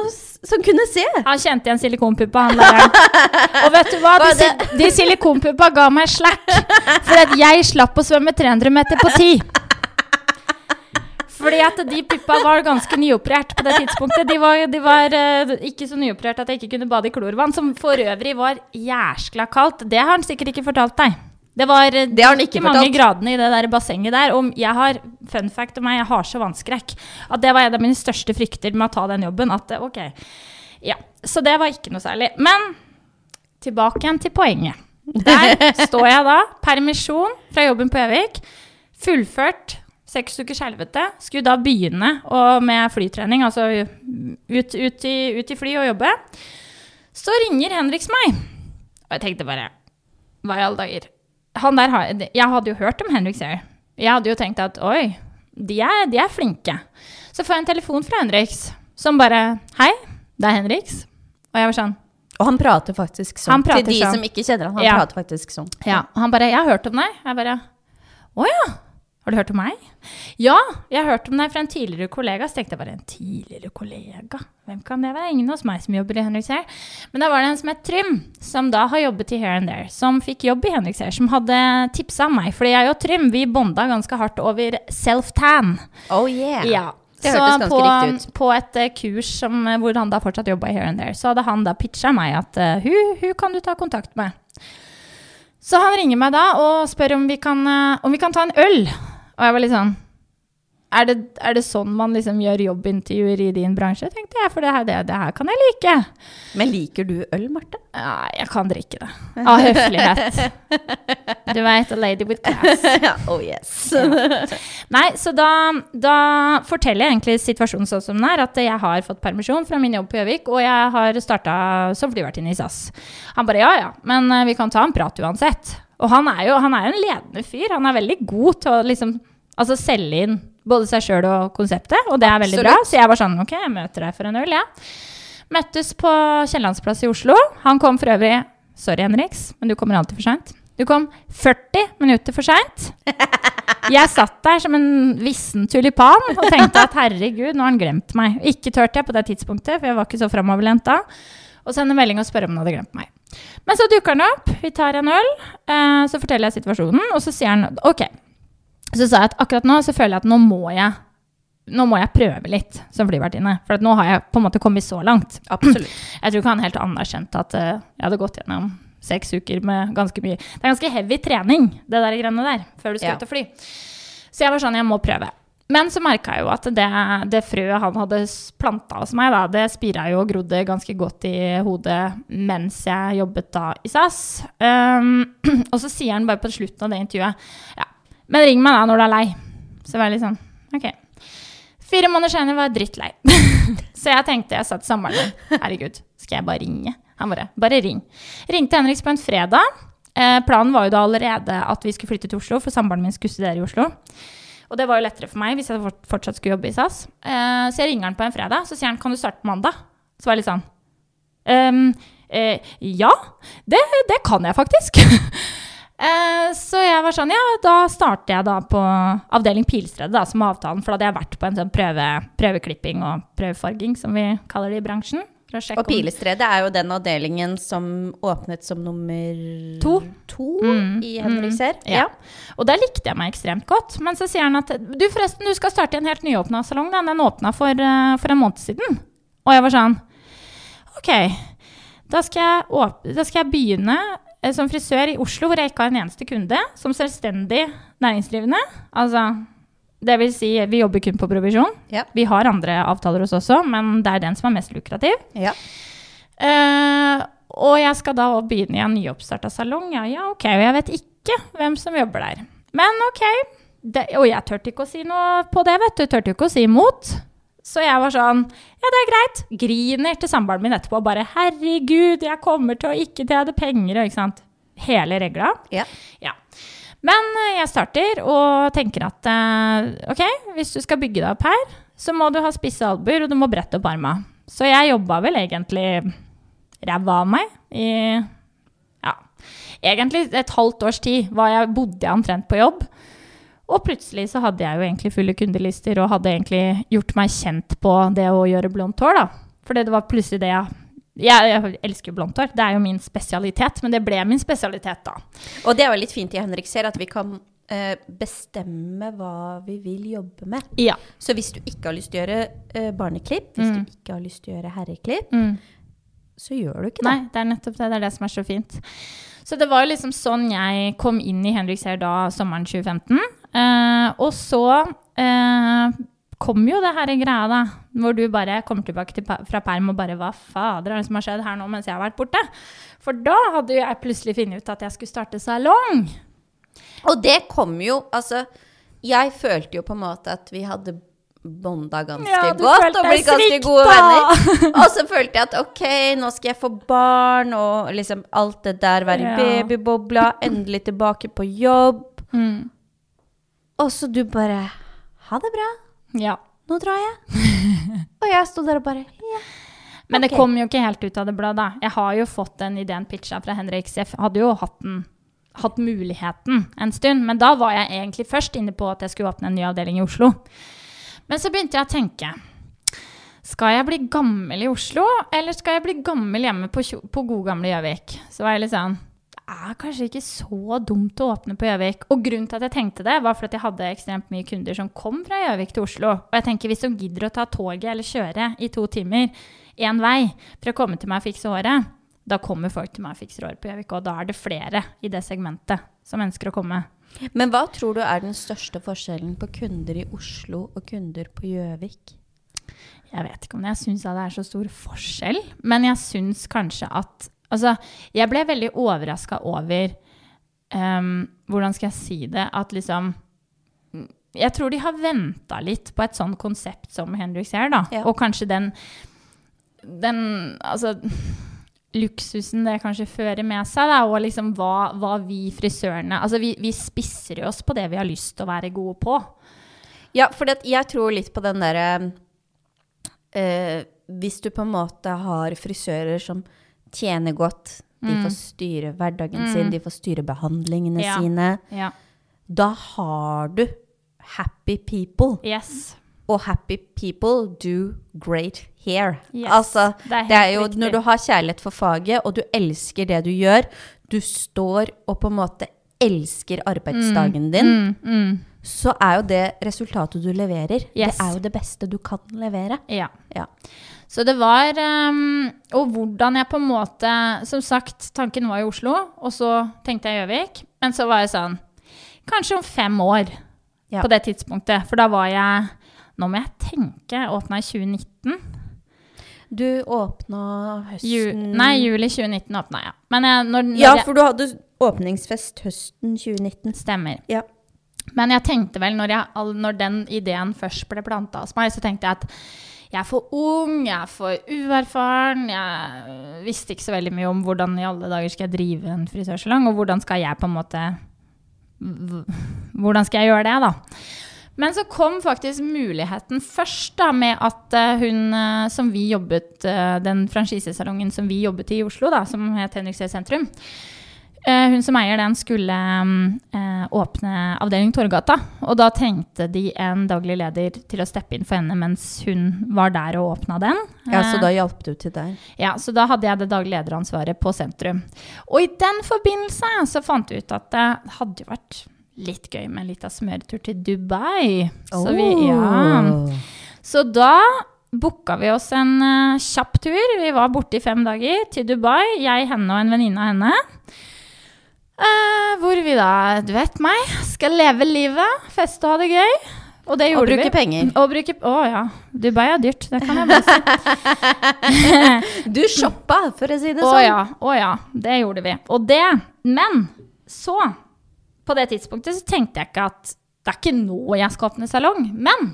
som kunne se. Han kjente igjen silikonpuppa, han læreren. Og vet du hva? De, de silikonpuppa ga meg slack. For at jeg slapp å svømme 300 meter på ti. Fordi at de puppa var ganske nyoperert på det tidspunktet. De var, de var uh, ikke så nyoperert at jeg ikke kunne bade i klorvann, som for øvrig var jæskla kaldt. Det har han sikkert ikke fortalt deg. Det var eh, Det har han ikke mange gradene i det der bassenget der. Og jeg har, fun fact om meg, jeg har så vannskrekk. At det var en av mine største frykter med å ta den jobben. At eh, ok, ja. Så det var ikke noe særlig. Men tilbake igjen til poenget. Der står jeg da, permisjon fra jobben på Gjøvik. Fullført seks ukers helvete. Skulle da begynne med flytrening, altså ut, ut, i, ut i fly og jobbe. Så ringer Henriks meg. Og jeg tenkte bare Hva i alle dager? Han der jeg hadde jo hørt om Henrik Sayer. Jeg hadde jo tenkt at oi, de er, de er flinke. Så får jeg en telefon fra Henriks som bare Hei, det er Henriks. Og jeg var sånn Og han prater faktisk sånn. Prater Til de sånn. som ikke kjenner han, han Ja. prater faktisk sånn. Ja, han bare 'Jeg har hørt om deg.' Jeg bare 'Å ja. Har du hørt om meg?' 'Ja, jeg har hørt om deg fra en tidligere kollega.' Så tenkte jeg bare 'En tidligere kollega? Hvem kan det være?' Ingen hos meg som jobber i Henriks Hair. Men da var det en som het Trym, som da har jobbet i Here and There, som fikk jobb i Henriks Hair, som hadde tipsa meg. Fordi jeg og Trym, vi bonda ganske hardt over self-tan. Oh yeah. Ja. Det så på, på et eh, kurs som, eh, hvor han da fortsatt jobba i Here and There, så hadde han da pitcha meg at uh, hun, hun kan du ta kontakt med. Så han ringer meg da og spør om vi kan, eh, om vi kan ta en øl. Og jeg var litt sånn er det, er det sånn man liksom gjør jobbintervjuer i din bransje, tenkte jeg. For det her, det, det her kan jeg like. Men liker du øl, Marte? Ja, jeg kan drikke det. Av høflighet. Du veit, a lady with class. oh yes. Nei, så da, da forteller jeg egentlig situasjonen sånn som den er. At jeg har fått permisjon fra min jobb på Gjøvik, og jeg har starta som flyvertinne i SAS. Han bare ja ja, men eh, vi kan ta en prat uansett. Og han er jo han er en ledende fyr. Han er veldig god til å liksom altså selge inn både seg sjøl og konseptet, og det er veldig bra. Så jeg var sånn ok, jeg møter deg for en øl, jeg. Ja. Møttes på Kiellandsplass i Oslo. Han kom for øvrig Sorry, Henriks, men du kommer alltid for seint. Du kom 40 minutter for seint. Jeg satt der som en vissen tulipan og tenkte at herregud, nå har han glemt meg. Ikke turte jeg på det tidspunktet, for jeg var ikke så framoverlent da. Og sende melding og spørre om han hadde glemt meg. Men så dukker han opp, vi tar en øl, eh, så forteller jeg situasjonen, og så sier han OK. Så sa jeg at akkurat nå så føler jeg at nå må jeg nå må jeg prøve litt som flyvertinne. For at nå har jeg på en måte kommet så langt. Absolutt. Jeg tror ikke han helt anerkjente at uh, jeg hadde gått gjennom seks uker med ganske mye Det er ganske heavy trening, det der greiene der, før du skal Ja. ut og fly. Så jeg var sånn, jeg må prøve. Men så merka jeg jo at det, det frøet han hadde planta hos meg, da, det spira jo og grodde ganske godt i hodet mens jeg jobbet da i SAS. Um, og så sier han bare på slutten av det intervjuet ja, men ring meg da når du er lei. Så var jeg litt sånn, ok. Fire måneder senere var jeg drittlei. så jeg tenkte, jeg satt samboeren min, herregud, skal jeg bare ringe? Han bare, bare ring. Ringte Henriks på en fredag. Eh, planen var jo da allerede at vi skulle flytte til Oslo, for samboeren min skulle studere i Oslo. Og det var jo lettere for meg hvis jeg fortsatt skulle jobbe i SAS. Eh, så jeg ringer han på en fredag, så sier han, kan du starte på mandag? Så var jeg litt sånn, «Ehm, eh, ja, det, det kan jeg faktisk. Eh, så jeg var sånn, ja, da starter jeg da på avdeling Pilstredet, da, som avtalen. For da hadde jeg vært på en sånn prøve, prøveklipping og prøvefarging, som vi kaller det i bransjen. Og Pilestredet er jo den avdelingen som åpnet som nummer To. to Mm, i Henrikser. Mm. Ja. Og der likte jeg meg ekstremt godt. Men så sier han at du forresten, du skal starte en helt nyåpna salong. Den, Den åpna for, eh, for en måned siden. Og jeg var sånn OK, da skal jeg, da skal jeg begynne eh, som frisør i Oslo, hvor jeg ikke har en eneste kunde. Som selvstendig næringsdrivende. Altså det vil si, vi jobber kun på provisjon. Ja. Vi har andre avtaler hos oss også, men det er den som er mest lukrativ. Ja. Uh, og jeg skal da begynne i en nyoppstarta salong. Ja, ja, ok. Og jeg vet ikke hvem som jobber der. Men ok. Det, og jeg turte ikke å si noe på det, vet du. Turte ikke å si imot. Så jeg var sånn Ja, det er greit. Griner til samboeren min etterpå. Bare herregud, jeg kommer til å ikke tjene penger, ikke sant. Hele regla. Ja. Ja. Men eh, jeg starter og tenker at eh, ok, hvis du skal bygge deg opp her, så må du ha spisse albuer, og du må brette opp arma. Så jeg jobba vel egentlig ræva av meg i ja, egentlig et halvt års tid var jeg, bodde jeg omtrent på jobb. Og plutselig så hadde jeg jo egentlig fulle kundelister og hadde egentlig gjort meg kjent på det å gjøre blondt hår, da. Fordi det var plutselig det jeg jeg, jeg elsker jo blondt hår, det er jo min spesialitet, men det ble min spesialitet da. Og det er jo litt fint i Henrik ser at vi kan eh, bestemme hva vi vil jobbe med. Ja. Så hvis du ikke har lyst til å gjøre eh, barneklipp, hvis du ikke har lyst til å gjøre herreklipp, Mm. så gjør du ikke det. Nei, det er nettopp det. Det er det som er så fint. Så det var liksom sånn jeg kom inn i Henrik ser da sommeren 2015. Eh, og så eh, kom jo det her greia, da. Hvor du bare kommer tilbake til, fra perm og bare Hva fader er det som har skjedd her nå mens jeg har vært borte? For da hadde jeg plutselig funnet ut at jeg skulle starte salong. Og det kom jo Altså, jeg følte jo på en måte at vi hadde bonda ganske Ja, godt og blitt ganske gode venner. Og så følte jeg at ok, nå skal jeg få barn, og liksom alt det der, være i Ja. babybobla, endelig tilbake på jobb. Mm. Og så du bare Ha det bra. Ja. nå drar jeg. og jeg sto der og bare ja. Men okay. det kom jo ikke helt ut av det blå, da. Jeg har jo fått den ideen pitcha fra Henrik, så jeg hadde jo hatt, den, hatt muligheten en stund. Men da var jeg egentlig først inne på at jeg skulle åpne en ny avdeling i Oslo. Men så begynte jeg å tenke Skal jeg bli gammel i Oslo, eller skal jeg bli gammel hjemme på, på god gamle Gjøvik? Så var jeg litt sånn er kanskje ikke så dumt å åpne på Gjøvik. Og grunnen til at jeg tenkte det, var fordi jeg hadde ekstremt mye kunder som kom fra Gjøvik til Oslo. Og jeg tenker hvis de gidder å ta toget eller kjøre i to timer én vei for å komme til meg og fikse håret, da kommer folk til meg og fikser håret på Gjøvik. Og da er det flere i det segmentet som ønsker å komme. Men hva tror du er den største forskjellen på kunder i Oslo og kunder på Gjøvik? Jeg vet ikke om det. jeg syns det er så stor forskjell, men jeg syns kanskje at Altså, jeg ble veldig overraska over um, Hvordan skal jeg si det? At liksom Jeg tror de har venta litt på et sånt konsept som Hendrix ser, da. Ja. Og kanskje den Den Altså luksusen det kanskje fører med seg, da, og liksom hva, hva vi frisørene Altså, vi, vi spisser jo oss på det vi har lyst til å være gode på. Ja, for jeg tror litt på den derre eh, Hvis du på en måte har frisører som tjener godt, de får styre hverdagen sin, de får styre behandlingene Ja. sine, Ja. da har du happy people. Yes. Og happy people do great hair. Yes, altså, det er det er jo riktig. når du har kjærlighet for faget, og du elsker det du gjør, du står og på en måte elsker arbeidsdagen din, Mm, mm. så er jo det resultatet du leverer, Yes. det er jo det beste du kan levere. Ja. Ja. Så det var um, Og hvordan jeg på en måte Som sagt, tanken var i Oslo, og så tenkte jeg Gjøvik. Men så var jeg sånn Kanskje om fem år Ja. på det tidspunktet. For da var jeg Nå må jeg tenke. Åpna i 2019. Du åpna høsten Ju, nei, juli 2019 åpna jeg. Men jeg, når, når Ja, for du hadde åpningsfest høsten 2019. Stemmer. Ja. Men jeg tenkte vel, når, jeg, når den ideen først ble planta hos meg, så tenkte jeg at jeg er for ung, jeg er for uerfaren, jeg visste ikke så veldig mye om hvordan i alle dager skal jeg drive en frisørsalong, og hvordan skal jeg på en måte Hvordan skal jeg gjøre det, da? Men så kom faktisk muligheten først, da, med at eh, hun eh, som vi jobbet eh, Den franchisesalongen som vi jobbet i i Oslo, da, som het Henriksøy sentrum. Eh, hun som eier den, skulle eh, åpne avdeling Torgata. Og da trengte de en daglig leder til å steppe inn for henne mens hun var der og åpna den. Ja, så Eh, da hjalp du til der. ja, så da hadde jeg det daglige lederansvaret på sentrum. Og i den forbindelse så fant vi ut at det hadde jo vært litt gøy med en liten smøretur til Dubai. Så, vi, ja. Så da booka vi oss en uh, kjapp tur. Vi var borte i fem dager til Dubai. Jeg, henne og en venninne av henne. Eh, hvor vi da, du vet meg, skal leve livet, feste og ha det gøy. Og det Og gjorde bruke vi. penger. Og bruke Å ja. Dubai er dyrt, det kan jeg bare si. Du shoppa, for å si det Å sånn. ja, å ja, det gjorde vi. Og det, men så, på det tidspunktet så tenkte jeg ikke at det er ikke nå jeg skal åpne salong, men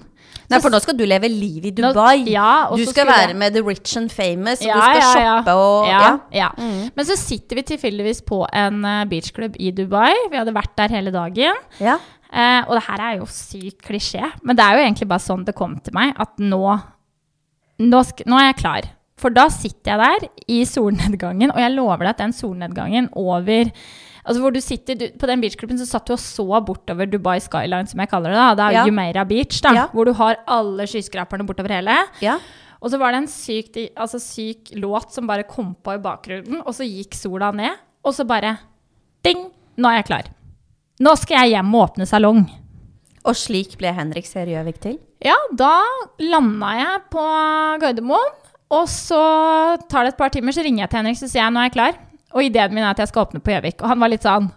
Nei, for nå skal du leve liv i Nå- Dubai. ja, og du skal være med the rich and famous, og Ja, du skal ja, ja. shoppe og ja, ja. ja. Mm. Men så sitter vi tilfeldigvis på en eh, beachklubb i Dubai. Vi hadde vært der hele dagen. Ja. Eh, og det her er jo sykt klisjé, men det er jo egentlig bare sånn det kom til meg, at nå, nå, nå er jeg klar. For da sitter jeg der i solnedgangen, og jeg lover deg at den solnedgangen over Altså hvor du sitter, du, På den beachklubben så satt du og så bortover Dubai Skyline, som jeg kaller det. da, Det er Ja. Jumeirah Beach, da, Ja. hvor du har alle skyskraperne bortover hele. ja. Og så var det en syk, altså syk låt som bare kom på i bakgrunnen, og så gikk sola ned, og så bare Ding! Nå er jeg klar. Nå skal jeg hjem og åpne salong. Og slik ble Henrik Serjøvik til. Ja, da landa jeg på Gardermoen, og så tar det et par timer, så ringer jeg til Henrik, så sier jeg nå er jeg klar. Og ideen min er at jeg skal åpne på Gjøvik. Og han var litt sånn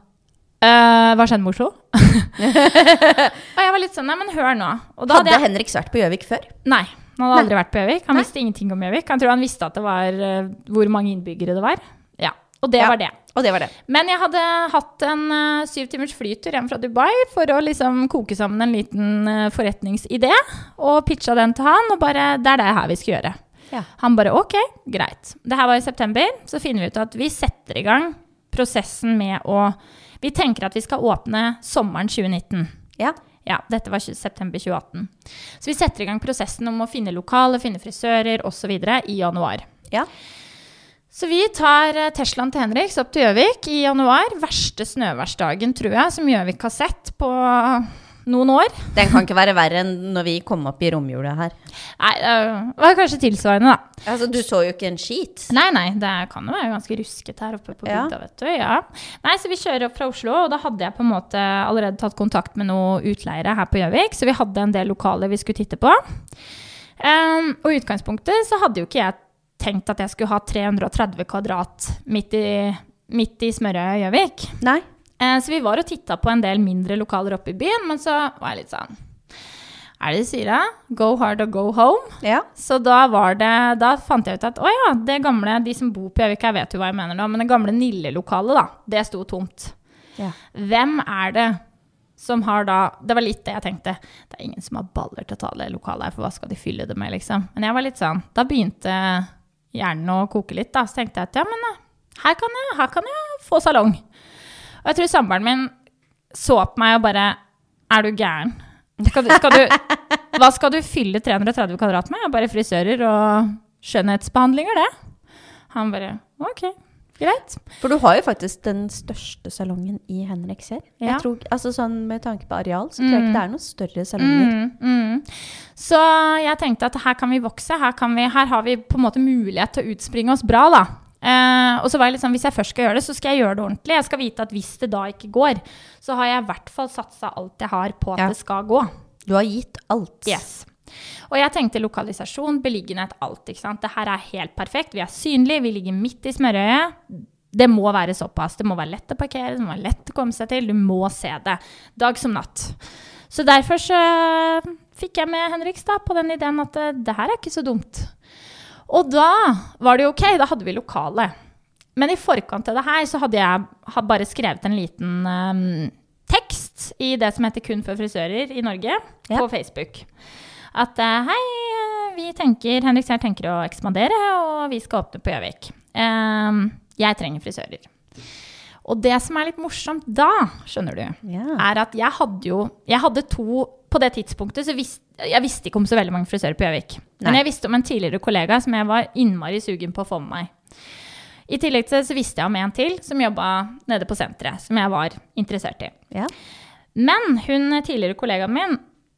«Øh, Hva skjedde med Oslo? og jeg var litt sånn Nei, men hør nå. Og da Hadde hadde jeg Henriks vært på Gjøvik før? Nei, han hadde Nei. aldri vært på Gjøvik. Han Nei. visste ingenting om Gjøvik. Han tror han visste at det var uh, hvor mange innbyggere det var. Ja, Og det Ja. var det. Og det var det. Men jeg hadde hatt en uh, syv timers flytur hjem fra Dubai for å liksom koke sammen en liten uh, forretningsidé, og pitcha den til han, og bare Det er det her vi skal gjøre. Ja. Han bare OK, greit. Det her var i september. Så finner vi ut at vi setter i gang prosessen med å Vi tenker at vi skal åpne sommeren 2019. Ja. Ja, dette var 20, september 2018. Så vi setter i gang prosessen om å finne lokale, finne frisører osv. i januar. Ja. Så vi tar eh, Teslaen til Henriks opp til Gjøvik i januar. Verste snøværsdagen, tror jeg, som Gjøvik har sett på noen år. Den kan ikke være verre enn når vi kom opp i romjula her. Nei, det var kanskje tilsvarende, da. Altså, du så jo ikke en skit. Nei, nei, det kan jo være ganske rusket her oppe på Ja. vet du. Ja. Nei, så vi kjører opp fra Oslo, og da hadde jeg på en måte allerede tatt kontakt med noen utleiere her på Gjøvik, så vi hadde en del lokaler vi skulle titte på. Um, og i utgangspunktet så hadde jo ikke jeg tenkt at jeg skulle ha 330 kvadrat midt i, midt i smørøyet Gjøvik. Nei. Eh, så vi var og titta på en del mindre lokaler oppe i byen, men så var jeg litt sånn Er det de sier, da? Go hard or go home? Ja. Så da var det Da fant jeg ut at å ja, det gamle De som bor på Gjøvik, jeg vet jo hva jeg mener nå, men det gamle Nille-lokalet, da, det sto tomt. ja. Hvem er det som har da Det var litt det jeg tenkte. Det er ingen som har baller til å ta det lokalet her, for hva skal de fylle det med, liksom? Men jeg var litt sånn Da begynte hjernen å koke litt, da. Så tenkte jeg at ja, men eh, her kan jeg, her kan jeg få salong. Og jeg tror samboeren min så på meg og bare Er du gæren? Skal du, skal du, hva skal du fylle 330 kvadrat med? Bare frisører og skjønnhetsbehandlinger, det. Han bare OK, greit. For du har jo faktisk den største salongen i Henriks her. Ja. Tror, altså sånn Med tanke på areal, så tror jeg ikke det er noen større salonger. Mm, mm. Så jeg tenkte at her kan vi vokse. Her, kan vi, her har vi på en måte mulighet til å utspringe oss bra, da. Eh, og så var jeg litt sånn, Hvis jeg først skal gjøre det, så skal jeg gjøre det ordentlig. Jeg skal vite at hvis det da ikke går, så har jeg i hvert fall satsa alt jeg har på at Ja. det skal gå. Du har gitt alt. Yes. Og jeg tenkte lokalisasjon, beliggenhet, alt. ikke sant? Det her er helt perfekt. Vi er synlige, vi ligger midt i smørøyet. Det må være såpass. Det må være lett å parkere, det må være lett å komme seg til. Du må se det. Dag som natt. Så derfor så fikk jeg med Henriks da, på den ideen at eh, det her er ikke så dumt. Og da var det jo ok, da hadde vi lokale. Men i forkant av det her så hadde jeg hadde bare skrevet en liten um, tekst i det som heter Kun for frisører i Norge, Ja. på Facebook. At eh, hei, eh, vi tenker, Henrik Sehr tenker å ekspandere, og vi skal åpne på Gjøvik. Um, jeg trenger frisører. Og det som er litt morsomt da, skjønner du, Ja. er at jeg hadde jo Jeg hadde to På det tidspunktet så visste jeg visste ikke om så veldig mange frisører på Gjøvik. Men jeg visste om en tidligere kollega som jeg var innmari sugen på å få med meg. I tillegg til så visste jeg om en til som jobba nede på senteret, som jeg var interessert i. ja. Men hun tidligere kollegaen min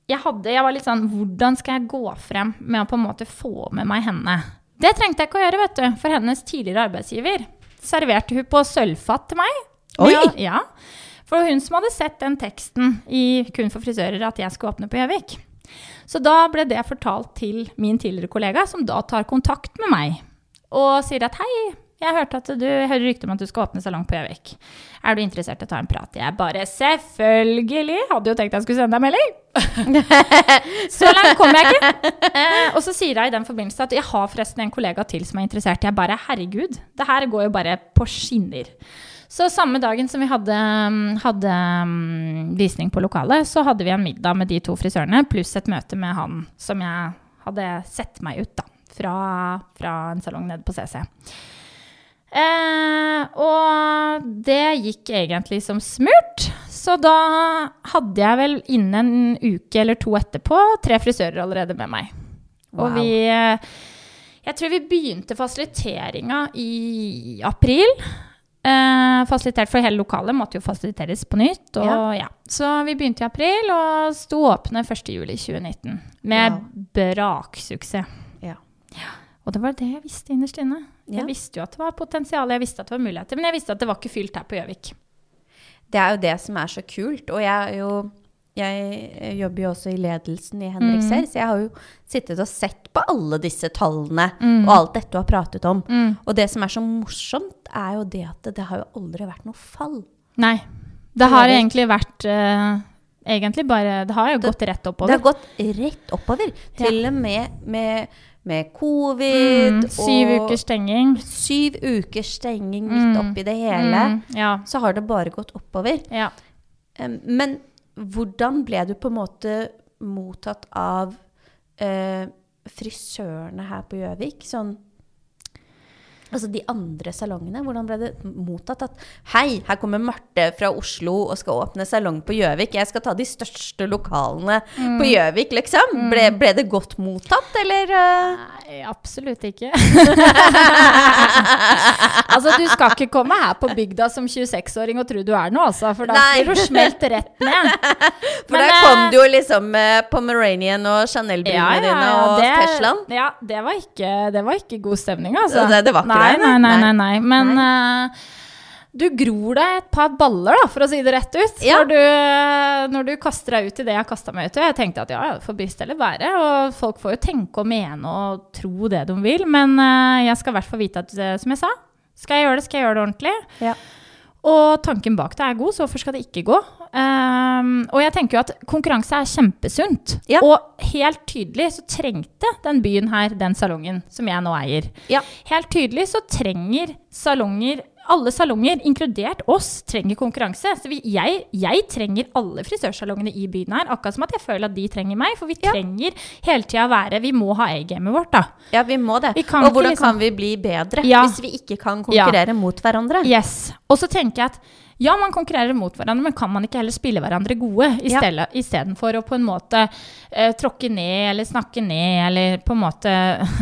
jeg, hadde, jeg var litt sånn Hvordan skal jeg gå frem med å på en måte få med meg henne? Det trengte jeg ikke å gjøre, vet du. For hennes tidligere arbeidsgiver serverte hun på sølvfat til meg. Oi! Ja, ja. For hun som hadde sett den teksten i Kun for frisører at jeg skulle åpne på Gjøvik. Så da ble det fortalt til min tidligere kollega, som da tar kontakt med meg og sier at hei, jeg hørte at du hører rykter om at du skal åpne salong på Gjøvik. Er du interessert i å ta en prat? Jeg bare selvfølgelig! Hadde jo tenkt jeg skulle sende deg melding. så langt kom jeg ikke. Og så sier jeg i den forbindelse at jeg har forresten en kollega til som er interessert. Jeg bare herregud, det her går jo bare på skinner. Så samme dagen som vi hadde, mm, hadde mm, visning på lokalet, så hadde vi en middag med de to frisørene, pluss et møte med han som jeg hadde sett meg ut da, fra, fra en salong nede på CC. Eh, og det gikk egentlig som smurt. Så da hadde jeg vel innen en uke eller to etterpå tre frisører allerede med meg. Og vi eh, Jeg tror vi begynte fasiliteringa i april. Eh, fasilitert for hele lokalet måtte jo fasiliteres på nytt. Og, ja. Så vi begynte i april og sto åpne 1.7.2019. Med Wow. braksuksess. Ja. Og det var det jeg visste innerst inne. Ja. Jeg visste jo at det var potensial, jeg visste at det var muligheter, men jeg visste at det var ikke fylt her på Gjøvik. Det er jo det som er så kult. Og jeg er jo jeg jobber jo også i ledelsen i Henriks her, så jeg har jo sittet og sett på alle disse tallene og alt dette du har pratet om. Og det som er så morsomt, er jo det at det, det har jo aldri vært noe fall. Nei. Det har det egentlig vært uh, Egentlig bare Det har jo gått rett oppover. Det har gått rett oppover. Til og med med, med covid Mm, syv ukers stenging. syv ukers stenging midt Mm. oppi det hele, Mm, ja. så har det bare gått oppover. ja. Um, Men hvordan ble du på en måte mottatt av eh, frisørene her på Gjøvik? Sånn Altså de andre salongene, hvordan ble det mottatt at Hei, her kommer Marte fra Oslo og skal åpne salong på Gjøvik. Jeg skal ta de største lokalene Mm. på Gjøvik, liksom. Ble, ble det godt mottatt, eller? eh? Nei, absolutt ikke. altså, du skal ikke komme her på bygda som 26-åring og tro du er noe, altså. For da Nei. blir du smelt rett ned. For Men, der eh, kom det jo liksom eh, Pomeranian og Chanel-brillene dine og det, Teslaen. Ja, det var, ikke, det var ikke god stemning, altså. Det- det var ikke nei, nei, nei. nei, nei. Men eh, du gror deg et par baller, da, for å si det rett ut. Ja. Når, du, når du kaster deg ut i det jeg kasta meg ut i. Jeg tenkte at ja, det får briste eller bære. Og folk får jo tenke og mene og tro det de vil. Men uh, jeg skal i hvert fall vite at, eh, som jeg sa, skal jeg gjøre det, skal jeg gjøre det ordentlig. Ja. Og tanken bak det er god, så hvorfor skal det ikke gå? Um, og jeg tenker jo at konkurranse er kjempesunt. Ja. Og helt tydelig så trengte den byen her den salongen som jeg nå eier. Ja. Helt tydelig så trenger salonger alle salonger, inkludert oss, trenger konkurranse. Så vi, jeg, jeg trenger alle frisørsalongene i byen her, akkurat som at jeg føler at de trenger meg. For vi Ja. trenger hele tida være Vi må ha A-gamet vårt, da. Ja, vi må det. Vi kan og ikke hvordan liksom- kan vi bli bedre Ja. hvis vi ikke kan konkurrere mot hverandre? Yes. Og så tenker jeg at ja, man konkurrerer mot hverandre, men kan man ikke heller spille hverandre gode i Ja. istedenfor å på en måte eh, tråkke ned eller snakke ned eller på en måte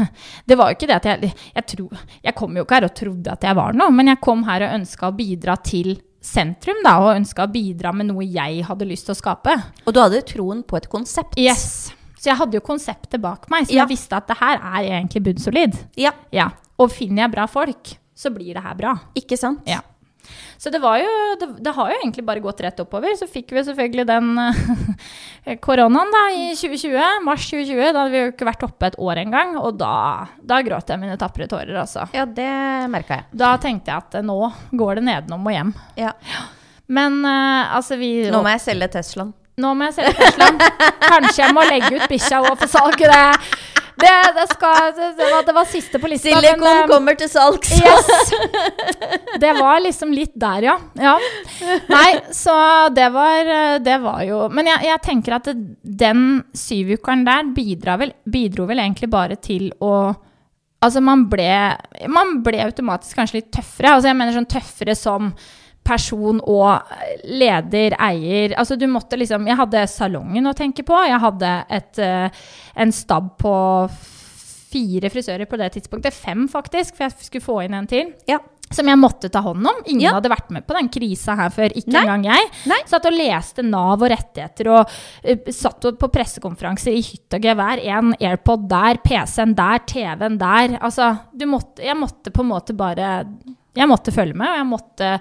Det var jo ikke det at jeg Jeg, tro, jeg kom jo ikke her og trodde at jeg var noe, men jeg kom her og ønska å bidra til sentrum, da, og ønska å bidra med noe jeg hadde lyst til å skape. Og du hadde troen på et konsept. Yes. Så jeg hadde jo konseptet bak meg, så Ja. jeg visste at det her er egentlig bunnsolid. Ja, Ja. Og finner jeg bra folk, så blir det her bra. ikke sant? Ja. Så det var jo det, det har jo egentlig bare gått rett oppover. Så fikk vi selvfølgelig den eh, koronaen da i 2020, mars 2020. Da hadde vi jo ikke vært oppe et år engang. Og da, da gråt jeg mine tapre tårer, altså. Ja, det merka jeg. Da tenkte jeg at eh, nå går det nedenom og hjem. Ja. Men eh, altså vi Nå må jeg selge Teslaen. nå må jeg selge Teslaen. Kanskje jeg må legge ut bikkja òg for salg. Det, det, det, skal, det, var, det var siste på lista. Silikon men, kommer til salgs! Yes! Det var liksom litt der, ja. ja. Nei, så det var, det var jo Men jeg, jeg tenker at den syvukeren der vel, bidro vel egentlig bare til å Altså, man ble, man ble automatisk kanskje litt tøffere. Altså, jeg mener sånn tøffere som person og leder, eier. Altså, du måtte liksom Jeg hadde salongen å tenke på. Jeg hadde et, eh, en stab på fire frisører på det tidspunktet. Fem, faktisk, for jeg skulle få inn en til. Ja. Som jeg måtte ta hånd om. Ingen Ja. hadde vært med på den krisa her før. Ikke Nei. engang jeg. Nei. Satt og leste Nav og rettigheter og uh, satt på pressekonferanser i hytt og gevær. En AirPod der, PC-en der, TV-en der. Altså, du måtte, jeg måtte på en måte bare Jeg måtte følge med, og jeg måtte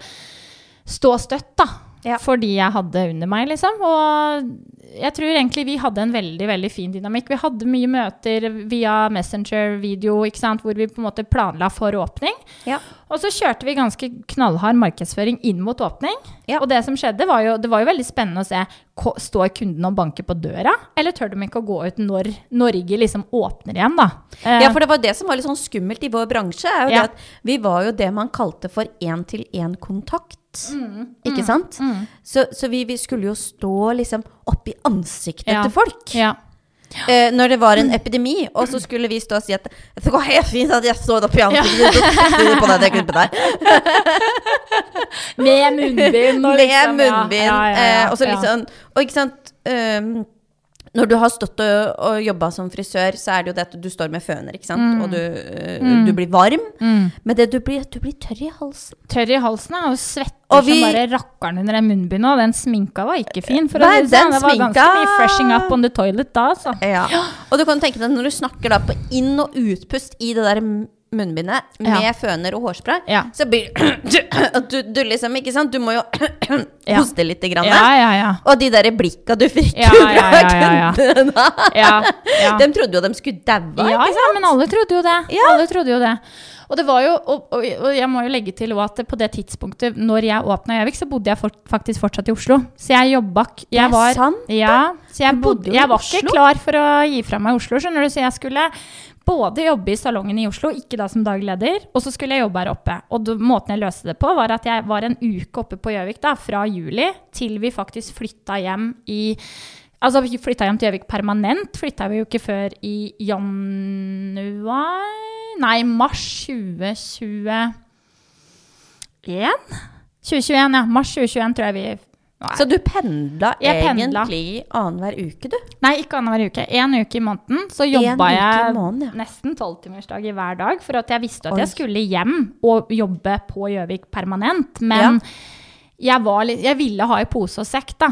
stå støtt, da. Ja. Fordi jeg hadde under meg, liksom. Og jeg tror egentlig vi hadde en veldig veldig fin dynamikk. Vi hadde mye møter via Messenger-video, ikke sant, hvor vi på en måte planla for åpning. Ja. Og så kjørte vi ganske knallhard markedsføring inn mot åpning. Ja. Og det som skjedde, var jo, det var jo veldig spennende å se Står kunden og banker på døra, eller tør de ikke å gå ut når Norge liksom åpner igjen, da? Eh, Ja, for det var det som var litt sånn skummelt i vår bransje. er jo det at Vi var jo det man kalte for én-til-én-kontakt. Ikke sant? mm. Så, så vi, vi skulle jo stå liksom oppi ansiktet Ja. til folk. ja. Eh, når det var en epidemi, og så skulle vi stå og si at det går helt fint at jeg står oppi ansiktet ditt på det klippet der. Med munnbind og Med liksom, ja. munnbind. Ja, ja, ja, eh, og så liksom Og ikke sant ehm, Når du har stått og, og jobba som frisør, så er det jo det at du står med føner, ikke sant. Og du, eh, du blir varm. Mm. Men det du blir, du blir tørr i halsen. Tørr i halsen ja, og svetter Og vi- som bare rakkeren under den munnbindet. Og den sminka var ikke fin. For Nei, å si det sånn. den Det var ganske mye freshing up on the toilet da, altså. Ja. Og du kan tenke deg når du snakker da på inn- og utpust i det der munnbindet med Ja. føner og hårspray, Ja. så blir du, du liksom, ikke sant, du må jo hoste grann. Ja, ja, ja. Og de der blikka du fikk Ja, fra ja, ja, ja, ja. kundene. De trodde jo de skulle daue. Ja, ikke ja, men alle trodde jo det. Alle trodde jo det. Og det var jo, og, og, og jeg må jo legge til at på det tidspunktet når jeg åpna Gjøvik, så bodde jeg for, faktisk fortsatt i Oslo. Så jeg jobba jeg var, det er sant, Ja, så jeg, bodde, jeg var ikke klar for å gi fra meg Oslo, skjønner du. Så jeg skulle både jobbe i salongen i Oslo, ikke da som daglig leder, og så skulle jeg jobbe her oppe. Og måten jeg løste det på, var at jeg var en uke oppe på Gjøvik da, fra juli til vi faktisk flytta hjem i Altså, vi flytta hjem til Gjøvik permanent. Flytta vi jo ikke før i januar Nei, mars 2021. 2021, ja. Mars 2021 tror jeg vi Nei. Så du pendla Jeg egentlig annenhver uke, du? Nei, ikke annenhver uke. Én uke i måneden. Så jobba jeg måneden, ja. nesten tolvtimersdag i hver dag. For at jeg visste at Oi. jeg skulle hjem og jobbe på Gjøvik permanent. Men jeg, var jeg ville ha i pose og sekk, da.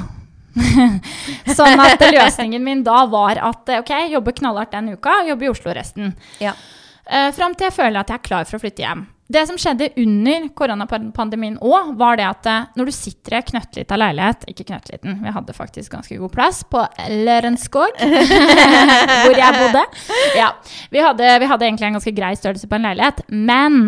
sånn at løsningen min da var at eh, ok, jobbe knallhardt den uka, jobbe i Oslo resten. Ja. Uh, Fram til jeg føler at jeg er klar for å flytte hjem. Det som skjedde under koronapandemien òg, var det at eh, når du sitter i ei knøttlita leilighet Ikke knøttliten, vi hadde faktisk ganske god plass på Lørenskog, hvor jeg bodde. Ja, vi hadde, vi hadde egentlig en ganske grei størrelse på en leilighet. Men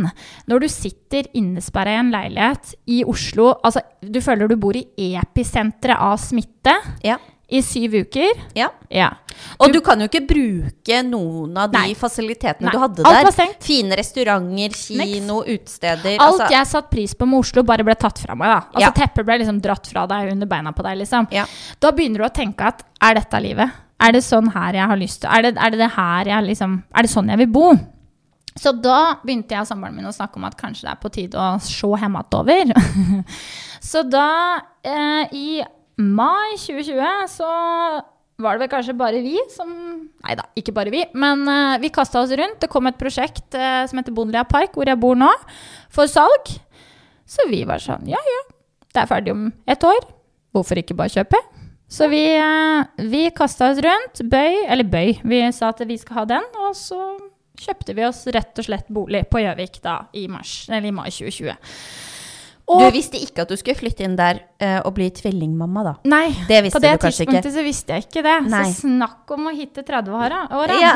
når du sitter innesperra i en leilighet i Oslo altså Du føler du bor i episenteret av smitte Ja. I syv uker. ja. Ja. Og du kan jo ikke bruke noen av de Nei. fasilitetene Nei, du hadde der. Fine restauranter, kino, utesteder. Alt altså- jeg satte pris på med Oslo, bare ble tatt fra meg. da. Altså Ja. Teppet ble liksom dratt fra deg under beina på deg. liksom. Ja. Da begynner du å tenke at er dette livet? Er det sånn her jeg har lyst til? Er det er det, det her jeg liksom Er det sånn jeg vil bo? Så da begynte jeg og samboeren min å snakke om at kanskje det er på tide å se hjemme over. så da, eh, i mai 2020, så var det vel kanskje bare vi som Nei da, ikke bare vi, men uh, vi kasta oss rundt. Det kom et prosjekt uh, som heter Bondelia Park, hvor jeg bor nå, for salg. Så vi var sånn Ja, ja, det er ferdig om ett år. Hvorfor ikke bare kjøpe? Så vi, uh, vi kasta oss rundt. Bøy, eller bøy. Vi sa at vi skal ha den, og så kjøpte vi oss rett og slett bolig på Gjøvik da i mars, i mai 2020. Du visste ikke at du skulle flytte inn der uh, og bli tvillingmamma, da? Nei, Det på det ikke. tidspunktet så visste jeg ikke det. Nei. Så snakk om å hitte 30-åra. Ja.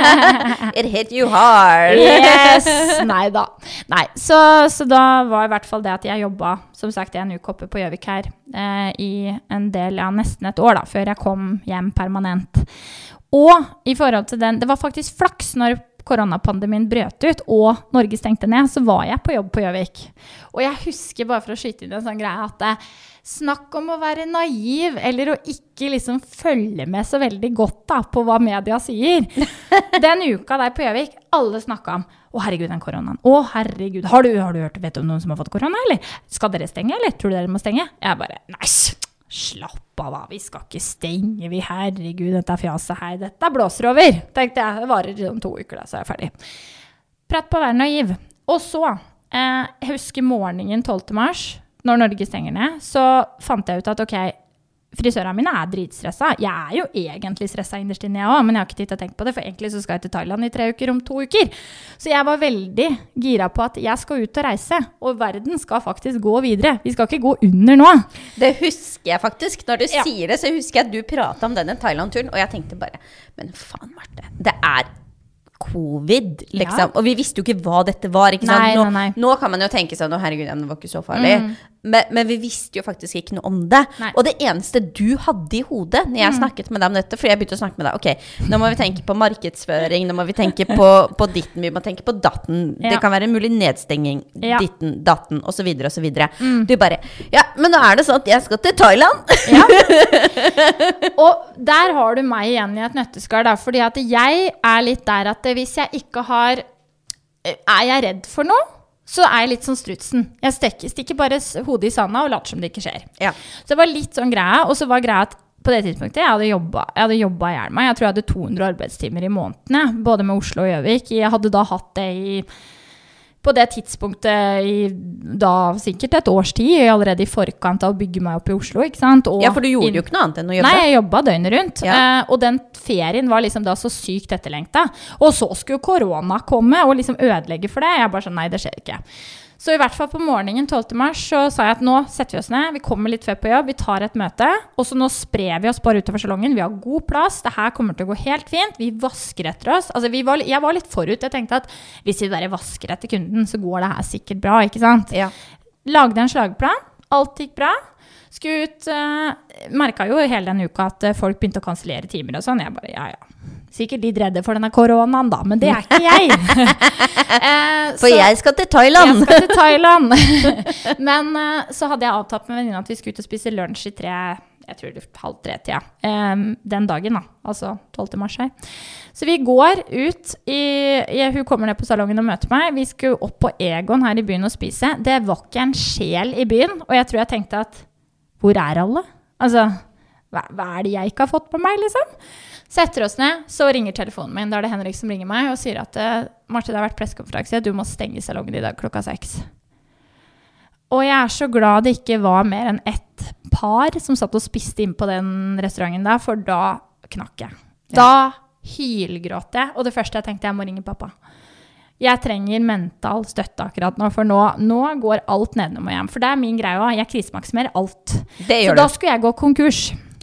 It hit you hard. Yes! Nei da. Nei, så, så da var i hvert fall det at jeg jobba som sagt en uke oppe på Gjøvik her eh, i en del, ja nesten et år da, før jeg kom hjem permanent. Og i forhold til den, det var faktisk flaks når koronapandemien brøt ut og Norge stengte ned, så var jeg på jobb på Gjøvik. Og jeg husker, bare for å skyte inn en sånn greie, at eh, snakk om å være naiv, eller å ikke liksom følge med så veldig godt da, på hva media sier. Den uka der på Gjøvik, alle snakka om å, herregud, den koronaen. Å, herregud. Har du, har du hørt vet du om noen som har fått korona, eller? Skal dere stenge, eller? Tror du dere må stenge? Jeg bare s- slapp av. Vi skal ikke stenge, vi. Herregud, dette fjaset her. Dette blåser over. Tenkte jeg. Det varer om to uker, da, så er jeg ferdig. Prat på å være naiv. Og så, eh, jeg husker morgenen 12. mars, når Norge stenger ned, så fant jeg ut at ok, frisørene mine er dritstressa. Jeg er jo egentlig stressa innerst inne, jeg òg, men jeg har ikke tid til å tenke på det, for egentlig så skal jeg til Thailand i tre uker om to uker. Så jeg var veldig gira på at jeg skal ut og reise, og verden skal faktisk gå videre. Vi skal ikke gå under nå. Det husker jeg faktisk. Når du Ja. sier det, så husker jeg at du prata om denne Thailand-turen, og jeg tenkte bare Men faen, Marte. Det er covid, liksom. Ja. Og vi visste jo ikke hva dette var. ikke sant? Nei, nei, nei. nå kan man jo tenke sånn Å, herregud, det var ikke så farlig. Men, men vi visste jo faktisk ikke noe om det. Nei. Og det eneste du hadde i hodet når jeg snakket med deg om dette, fordi jeg begynte å snakke med deg Ok, nå må vi tenke på markedsføring, nå må vi tenke på, på ditten, vi må tenke på datten. Det kan være en mulig nedstenging, Ja. ditten, datten, osv., osv. Du bare Ja, men nå er det sånn at jeg skal til Thailand! Ja. Og der har du meg igjen i et nøtteskall, da. Fordi at jeg er litt der at hvis jeg ikke har Er jeg redd for noe, så er jeg litt sånn strutsen. Jeg stikker, stikker bare hodet i sanda og later som det ikke skjer. Ja. Så det var litt sånn greia. Og så var greia at på det tidspunktet jeg hadde jobba jeg hadde jobba i hjel meg. Jeg tror jeg hadde 200 arbeidstimer i måneden, både med Oslo og Gjøvik. Jeg hadde da hatt det i på det tidspunktet i da sikkert et års tid, allerede i forkant av å bygge meg opp i Oslo. ikke sant? Og ja, for du gjorde inn- jo ikke noe annet enn å jobbe. Nei, jeg jobba døgnet rundt. Ja. Eh, og den ferien var liksom da så sykt etterlengta. Og så skulle korona komme og liksom ødelegge for det. Jeg bare sånn, nei, det skjer ikke. Så i hvert fall på morgenen 12. mars så sa jeg at nå setter vi oss ned, vi kommer litt før på jobb, vi tar et møte. Og så nå sprer vi oss bare utover salongen. Vi har god plass, det her kommer til å gå helt fint. Vi vasker etter oss. Altså, vi var, jeg var litt forut. Jeg tenkte at hvis vi bare vasker etter kunden, så går det her sikkert bra, ikke sant? Ja. Lagde en slagplan. Alt gikk bra. Skulle ut uh, Merka jo hele den uka at eh, folk begynte å kansellere timer og sånn. Jeg bare ja, ja. Sikkert litt redde for denne koronaen, da, men det er ikke jeg. Eh, For så- jeg skal til Thailand! jeg skal til Thailand. Men eh, så hadde jeg avtalt med venninna at vi skulle ut og spise lunsj i tre, jeg tror det er halv tre-tida. Um, den dagen, da. Altså 12. mars her. Så vi går ut i, i Hun kommer ned på salongen og møter meg. Vi skulle opp på Egon her i byen og spise. Det var ikke en sjel i byen. Og jeg tror jeg tenkte at Hvor er alle? Altså, hva, hva er det jeg ikke har fått på meg, liksom? Setter oss ned, så ringer telefonen min. Da er det Henrik som ringer meg og sier at eh, Marte, det har vært pressekonferanse, du må stenge salongen i dag klokka seks. Og jeg er så glad det ikke var mer enn ett par som satt og spiste inn på den restauranten der, for da knakk jeg. Da hylgråt jeg, og det første jeg tenkte, jeg må ringe pappa. Jeg trenger mental støtte akkurat nå, for nå, nå går alt nedenom og hjem. For det er min greie òg. Jeg krisemaksimerer alt. Det Så gjør da skulle jeg gå konkurs.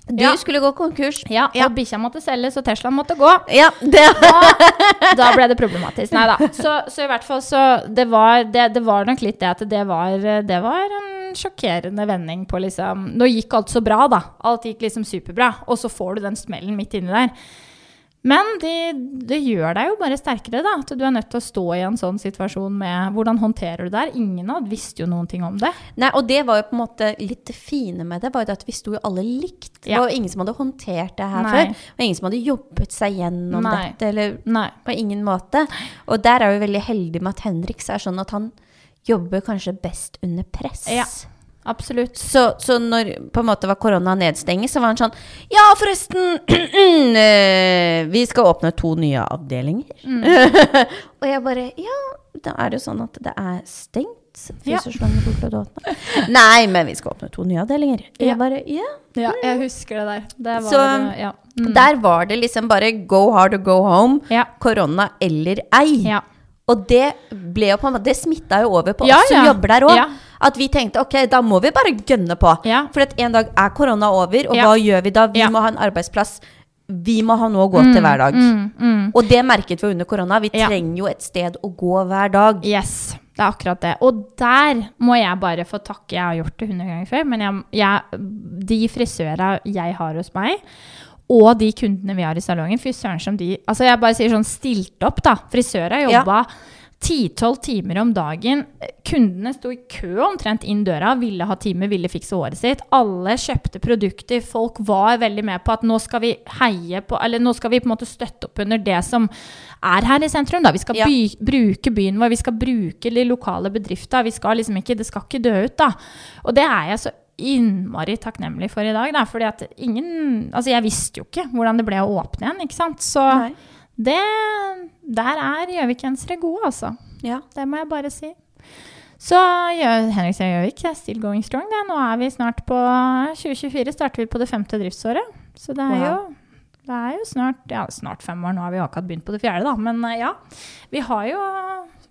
Du Ja. skulle gå konkurs. Ja, Ja. og bikkja måtte selges, og Teslaen måtte gå. Ja, det Da, da ble det problematisk. Nei da. Så, så i hvert fall så Det var, det, det var nok litt det at det var, det var en sjokkerende vending på liksom Nå gikk alt så bra, da. Alt gikk liksom superbra. Og så får du den smellen midt inni der. Men det det gjør deg jo bare sterkere, da. At du er nødt til å stå i en sånn situasjon med Hvordan håndterer du det der? Ingen av visste jo noen ting om det. Nei, og det var jo på en måte litt det fine med det, var jo at vi sto jo alle likt. Det var jo ingen som hadde håndtert det her Nei. før. Og ingen som hadde jobbet seg gjennom Nei. dette, eller Nei. på ingen måte. Og der er vi veldig heldige med at Henriks er sånn at han jobber kanskje best under press. Ja. Absolutt. Så, så når på en måte var korona nedstengt, så var han sånn Ja, forresten, eh, vi skal åpne to nye avdelinger. Mm. og jeg bare Ja, da er det jo sånn at det er stengt. Ja. Nei, men vi skal åpne to nye avdelinger. Jeg bare Ja. Ja, jeg husker det der. Det var Så- ja. Mm. Der var det liksom bare go hard or go home. Ja. Korona eller ei. ja. Og det ble jo på en måte Det smitta jo over på Ja, oss som jobber der òg. At vi tenkte ok, da må vi bare gønne på. Ja. For at en dag er korona over, og Ja. hva gjør vi da? Vi Ja. må ha en arbeidsplass. Vi må ha noe å gå til hver dag. Mm, mm. Og det merket vi under korona. Vi trenger jo et sted å gå hver dag. Yes, det er akkurat det. Og der må jeg bare få takke. Jeg har gjort det 100 ganger før, men jeg, jeg, de frisøra jeg har hos meg, og de kundene vi har i salongen, fy søren som de Altså jeg bare sier sånn stilt opp, da. Frisøra Ja. 10-12 timer om dagen. Kundene sto i kø omtrent inn døra, ville ha time, ville fikse håret sitt. Alle kjøpte produkter. Folk var veldig med på at nå skal vi heie på Eller nå skal vi på en måte støtte opp under det som er her i sentrum. Da. Vi skal Ja. by, bruke byen vår, vi skal bruke de lokale bedrifter. Vi skal liksom ikke, det skal ikke dø ut, da. Og det er jeg så innmari takknemlig for i dag, da. Fordi at ingen Altså, jeg visste jo ikke hvordan det ble å åpne igjen, ikke sant. Så Nei. Det Der er gjøvikensere gode, altså. Ja. Det må jeg bare si. Så Henrik Henriksen Gjøvik er still going strong. Det. Nå er vi snart på 2024 starter vi på det femte driftsåret. Så det er Wow. jo det er jo snart, ja, snart fem år. Nå har vi akkurat begynt på det fjerde, da. Men eh, ja, vi har jo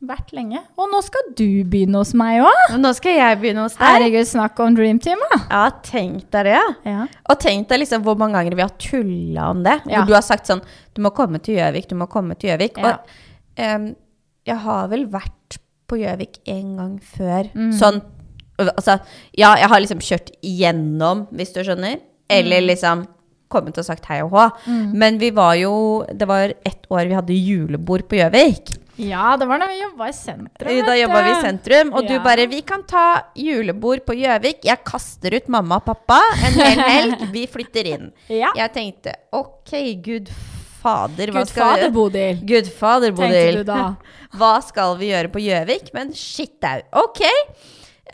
vært lenge. Og nå skal du begynne hos meg òg! Nå skal jeg begynne hos deg. Herregud, snakk om dream team, da! Ja, tenk deg det. Ja. Og tenk deg liksom hvor mange ganger vi har tulla om det. Ja. Hvor du har sagt sånn Du må komme til Gjøvik, du må komme til Gjøvik. Ja. Og um, jeg har vel vært på Gjøvik en gang før. Mm. Sånn Altså, ja, jeg har liksom kjørt igjennom, hvis du skjønner. Eller Mm. liksom kommet og sagt hei og hå. Men vi var jo Det var ett år vi hadde julebord på Gjøvik. Ja, det var da vi jobba i sentrum. Da jobba vi i sentrum, og du bare 'Vi kan ta julebord på Gjøvik'. Jeg kaster ut mamma og pappa en hel helg. Vi flytter inn. Ja. Jeg tenkte OK, gud fader, hva skal vi Bodil. Gud fader, Bodil. Hva skal vi gjøre på Gjøvik? Men shit au. OK.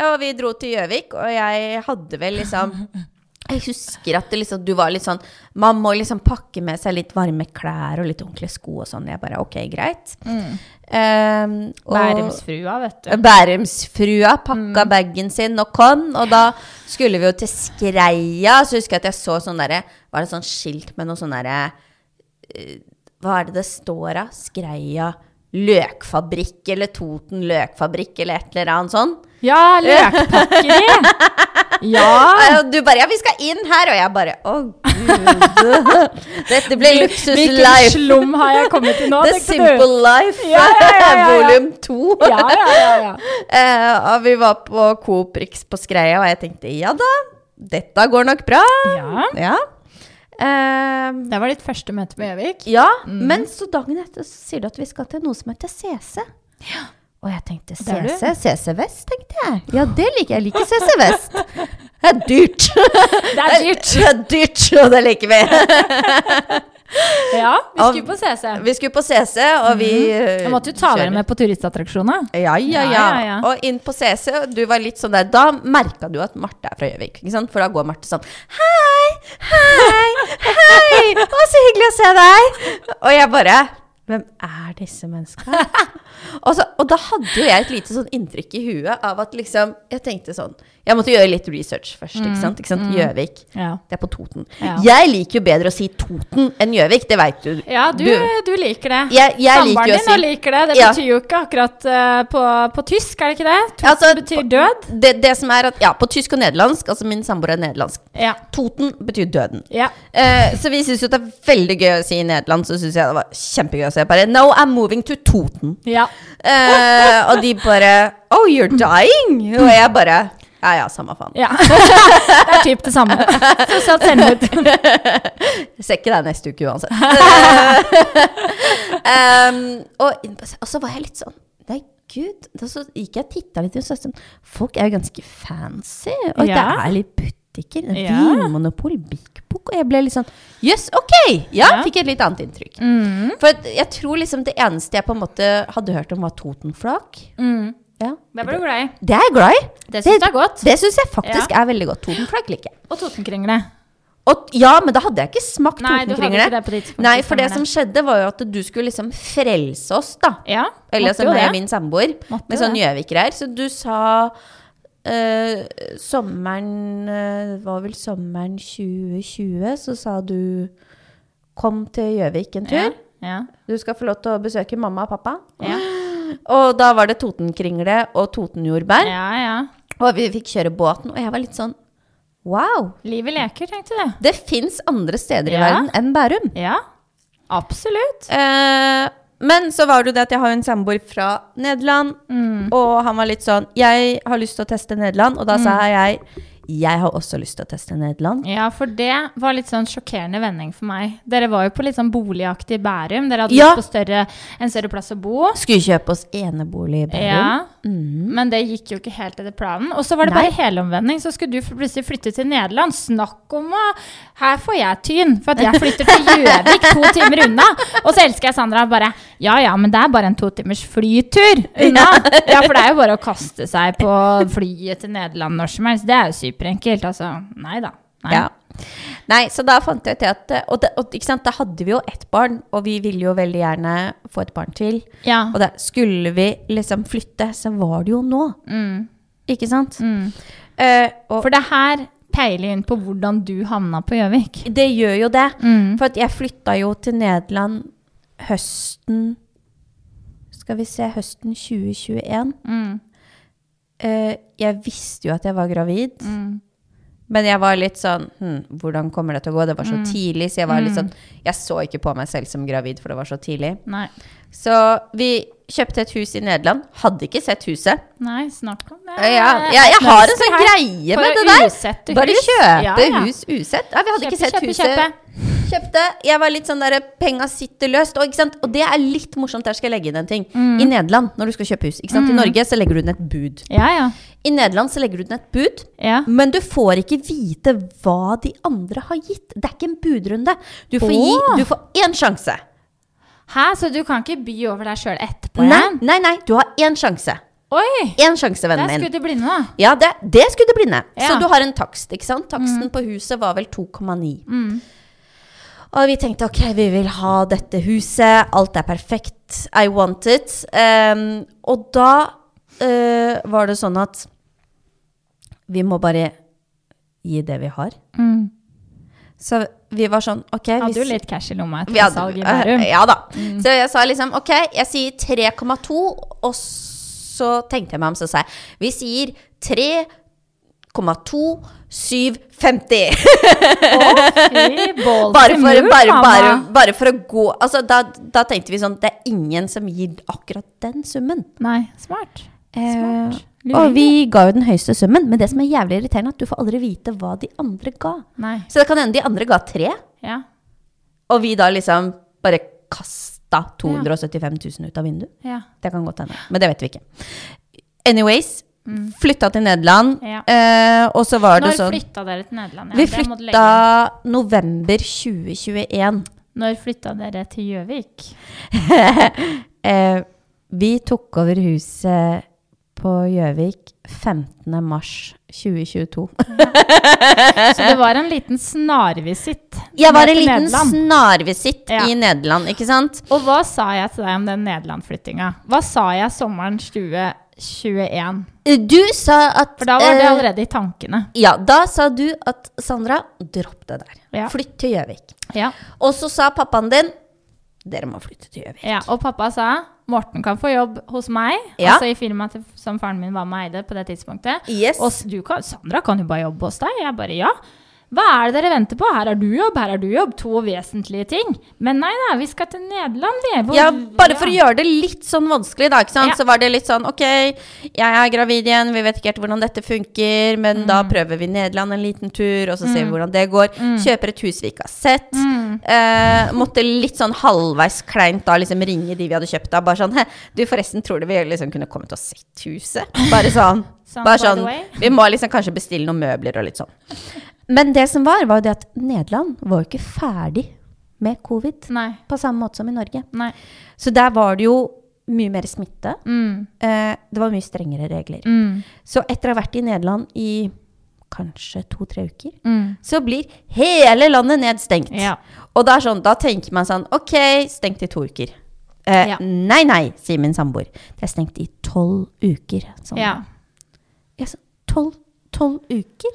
Og vi dro til Gjøvik, og jeg hadde vel liksom jeg husker at det liksom, du var litt sånn Man må liksom pakke med seg litt varme klær og litt ordentlige sko og sånn. Jeg bare OK, greit. Um, og- Bærumsfrua, vet du. Bærumsfrua pakka bagen sin og kom, og da skulle vi jo til Skreia. Så husker jeg at jeg så sånn derre Var det sånn skilt med noe sånn derre eh, Hva er det det står av? Skreia løkfabrikk eller Toten løkfabrikk eller et eller annet sånn. Ja, løkpakkeri! Ja! Og du bare 'Ja, vi skal inn her', og jeg bare 'Å, gud'. Dette ble luksus Hvilken life. slum har jeg kommet til nå, The Simple du? Life, Ja, ja, ja, ja, ja. volum to. Ja, ja, ja, ja. Eh, og vi var på Coop Rix på Skreia, og jeg tenkte ja da, dette går nok bra. ja. Ja. Eh, Det var ditt første møte med Gjøvik. ja, Mm. men så dagen etter så sier du at vi skal til noe som heter CC. Og jeg tenkte CC, CC Vest, tenkte jeg. Ja, det liker jeg. Jeg liker CC Vest. Det er dyrt. Det er dyrt. Det er dyrt, og det liker vi. Ja, vi skulle på CC. Vi skulle på CC, og vi eh, måtte jo ta dere med på turistattraksjoner. Ja, ja, Ja, ja. ja, ja. Og inn på CC, og du var litt sånn der Da merka du at Marte er fra Gjøvik, ikke sant? For da går Marte sånn Hei, hei, hei, å, så hyggelig å se deg. Og jeg bare Hvem er disse menneskene? og, så, og da hadde jo jeg et lite sånn inntrykk i huet av at liksom Jeg tenkte sånn Jeg måtte gjøre litt research først, ikke sant? Ikke sant? Gjøvik. Ja. Det er på Toten. Ja. Jeg liker jo bedre å si Toten enn Gjøvik, det veit du. Ja, du, du liker det. Jeg- jeg Samboeren din si- liker det. Det Ja. betyr jo ikke akkurat uh, på, på tysk, er det ikke det? Toten Altså, betyr død. Det, det som er at Ja, på tysk og nederlandsk, altså min samboer er nederlandsk. Toten betyr døden. Eh, så vi syns jo det er veldig gøy å si i Nederland, så syns jeg det var kjempegøy å si bare No, I'm moving to Toten. ja. Eh, og de bare Oh, you're dying? Og jeg bare Ja ja, samme faen. Ja. det er typ det samme. Sosialt selvmord. Jeg ser ikke deg neste uke uansett. um, og, og så var jeg litt sånn Nei, gud. Da så gikk jeg og titta litt, og så sånn Folk er jo ganske fancy. Og det er litt butikker. det er Ja. Vinmonopol, Big Book. Og jeg ble litt sånn Jøss, ok! Ja, Ja. fikk et litt annet inntrykk. Mm. For jeg tror liksom det eneste jeg på en måte hadde hørt om, var Totenflak. Mm. Ja. Det er du glad i. Det er jeg glad i. Det syns jeg er godt. Det syns jeg faktisk er veldig godt. Totenflagg liker jeg. Og Totenkringle. Og, ja, men da hadde jeg ikke smakt totenkringle. Nei, for det som skjedde, var jo at du skulle liksom frelse oss, da. Ja, Eller som det. min samboer, med sånn det. Gjøvik-greier. Så du sa uh, sommeren eh, Det var vel sommeren 2020, så sa du Kom til Gjøvik en tur. Ja. Ja. Du skal få lov til å besøke mamma og pappa. Ja. Og da var det Totenkringle og Totenjordbær. ja, ja. Og vi fikk kjøre båten, og jeg var litt sånn Wow! Livet leker, tenkte du. Det fins andre steder i Ja. verden enn Bærum. Ja, absolutt. Eh, men så var det jo det at jeg har en samboer fra Nederland, Mm. og han var litt sånn Jeg har lyst til å teste Nederland, og da sa jeg jeg har også lyst til å teste Nederland. Ja, for det var litt sånn sjokkerende vending for meg. Dere var jo på litt sånn boligaktig Bærum. Dere hadde Ja. lyst på større, en større plass å bo. Skulle kjøpe oss enebolig i Bærum. Ja, Mhm. men det gikk jo ikke helt etter planen. Og så var det Nei. bare helomvending. Så skulle du plutselig flytte til Nederland. Snakk om å Her får jeg tyn, for at jeg flytter til Gjøvik, to timer unna. Og så elsker jeg Sandra bare Ja ja, men det er bare en to timers flytur unna. Ja, for det er jo bare å kaste seg på flyet til Nederland når som helst. Det er jo superenkelt. Altså, nei da. Nei. Ja. Nei, så da fant jeg ut at Og, det, og ikke sant, da hadde vi jo ett barn, og vi ville jo veldig gjerne få et barn til. Ja. Og da skulle vi liksom flytte, så var det jo nå. Mm, Ikke sant? mm. Uh, og For det her peiler inn på hvordan du havna på Gjøvik. det gjør jo det. Mm. For at jeg flytta jo til Nederland høsten Skal vi se, høsten 2021. Mm. Eh, jeg visste jo at jeg var gravid, Mm. Men jeg var litt sånn hm, Hvordan kommer det til å gå? Det var så tidlig, så jeg var litt sånn Jeg så ikke på meg selv som gravid, for det var så tidlig. Nei. Så vi kjøpte et hus i Nederland. Hadde ikke sett huset. Nei, snakk om det. Ja, jeg, jeg har en sånn greie med det der. Bare kjøpe Ja, ja. hus usett. Ja, vi hadde ikke sett kjøpe, huset. kjøpe. Kjøpte. Jeg var litt sånn der Penga sitter løst. Og, ikke sant? og det er litt morsomt. Der skal jeg legge inn en ting. Mm. I Nederland, når du skal kjøpe hus. Sant? I Norge så legger du inn et bud. Ja, ja. I Nederland så legger du inn et bud. ja. Men du får ikke vite hva de andre har gitt. Det er ikke en budrunde. Du får, gi, du får én sjanse. Hæ, så du kan ikke by over deg sjøl etterpå Nei, nei, nei. Du har én sjanse. Oi! Én sjanse, vennen min. Det skudd i blinde, da. Ja, det, det skulle det blinde. Så du har en takst, ikke sant? Taksten på huset var vel 2,9. Mm. Og vi tenkte ok, vi vil ha dette huset, alt er perfekt, I want it. Um, og da uh, var det sånn at vi må bare gi det vi har. Mm. Så vi var sånn ok Hadde hvis, jo litt cash i lomma etter hadde- salg i Bærum. Ja da. Så jeg sa liksom ok, jeg sier 3,2, og så tenkte jeg meg om, så sa jeg vi sier 3,2 750. Fy, Bare for, bare, bare, bare for å gå altså, da, da tenkte vi sånn Det er ingen som gir akkurat den summen. Nei, smart. Eh, Smart. og vi ga jo den høyeste summen, men det som er jævlig irriterende, er at du får aldri vite hva de andre ga. Nei. Så det kan hende de andre ga tre, Ja. og vi da liksom bare kasta 275 000 ut av vinduet. ja. Det kan godt hende, men det vet vi ikke. Anyways, flytta til Nederland. Ja. Eh, og så var det Når sånn flytta dere til Nederland? Ja, Vi det flytta november 2021. Når flytta dere til Gjøvik? Eh, vi tok over huset på Gjøvik 15. mars 2022. Så det var en liten snarvisitt Jeg var en liten Nederland. snarvisitt Ja. i Nederland, ikke sant? Og hva sa jeg til deg om den Nederland-flyttinga? Hva sa jeg sommeren 2021? Du sa at For da var det eh, allerede i tankene. Ja, da sa du at Sandra, dropp det der. Ja. Flytt til Gjøvik. Ja. Og så sa pappaen din dere må flytte til Gjøvik. ja. Og pappa sa Morten kan få jobb hos meg, Ja. altså i firmaet som faren min var med og eide på det tidspunktet. Yes. Og du kan, Sandra kan jo bare jobbe hos deg. Jeg bare ja. Hva er det dere venter på? Her er du jobb, her er du jobb. To vesentlige ting. Men nei da, vi skal til Nederland, vi. Ja, bare for å gjøre det litt sånn vanskelig, da, ikke sant? Ja. så var det litt sånn OK, jeg er gravid igjen, vi vet ikke helt hvordan dette funker, men da Mm. prøver vi Nederland en liten tur, og så ser vi hvordan det går. Kjøper et hus vi ikke har sett. Mm. Eh, måtte litt sånn halvveis kleint da liksom ringe de vi hadde kjøpt av. Bare sånn «Hæ, Du, forresten, tror du vi liksom kunne kommet og sett huset? Bare sånn. Sånn, bare sånn. Vi må liksom kanskje bestille noen møbler og litt sånn. Men det som var, var jo det at Nederland var jo ikke ferdig med covid Nei. på samme måte som i Norge. Nei. Så der var det jo mye mer smitte. Mm. Eh, det var mye strengere regler. Mm. Så etter å ha vært i Nederland i kanskje to-tre uker, Mm. så blir hele landet nedstengt. Ja. Og sånn, da tenker man sånn Ok, stengt i to uker. Eh, Ja. Nei, nei, sier min samboer. Det er stengt i tolv uker. Sånn. ja. Sa, tolv, tolv uker?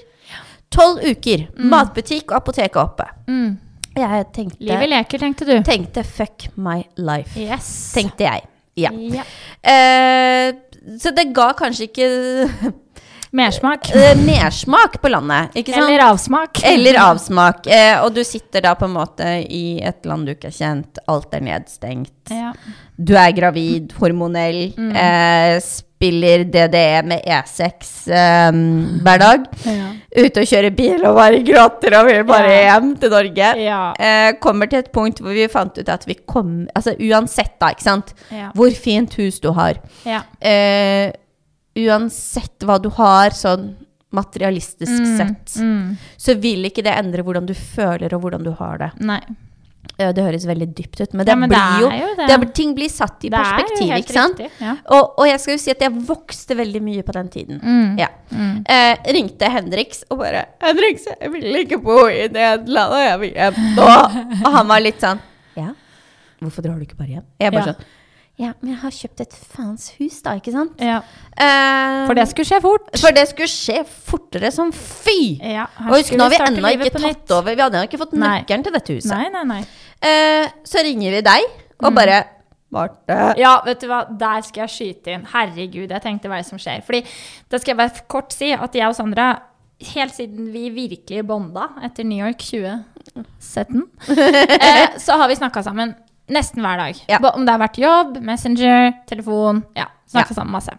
Tolv uker. Matbutikk og apotek er oppe. Mm. Jeg tenkte, Livet leker, tenkte du. tenkte fuck my life. Yes. Tenkte jeg. Ja. Ja. Uh, så det ga kanskje ikke Mersmak. eh, mersmak på landet, ikke sant? Eller avsmak. Eller avsmak. Eh, og du sitter da på en måte i et land du ikke har kjent, alt er nedstengt. Ja. Du er gravid, hormonell, Mm. eh, spiller DDE med E6 eh, hver dag. Ja. Ute og kjører bil og bare gråter og vil bare hjem til Norge. Ja. Eh, kommer til et punkt hvor vi fant ut at vi kom Altså uansett, da, ikke sant, hvor fint hus du har. ja. Eh, uansett hva du har, sånn materialistisk sett, Mm. så vil ikke det endre hvordan du føler og hvordan du har det. Nei. Det høres veldig dypt ut, men det Ja, men blir jo, jo det. Ting blir satt i Det er perspektiv, ikke sant? riktig, ja. Og, og jeg skal jo si at jeg vokste veldig mye på den tiden. Mm. Ja. Eh, ringte Henriks og bare 'Henriks, jeg vil ikke bo i Nederland, og jeg vil hjem nå.' Og han var litt sånn 'Ja, hvorfor drar du ikke bare hjem?' Jeg bare sånn 'Ja, men jeg har kjøpt et faens hus, da, ikke sant?' Ja. Eh, For det skulle skje fort. for det skulle skje fortere som fy! Ja, og husk, nå har vi ennå ikke tatt nytt. over. Vi hadde ennå ikke fått Nei. nøkkelen til dette huset. Nei, nei, nei. Uh, så ringer vi deg og bare 'Marte' Ja, vet du hva, der skal jeg skyte inn. Herregud, jeg tenkte hva er det som skjer. Fordi, da skal jeg bare kort si at jeg og Sandra, helt siden vi virkelig bonda etter New York 2017, uh, så har vi snakka sammen nesten hver dag. Ja. Om det har vært jobb, Messenger, telefon. Ja, snakka Ja. sammen masse.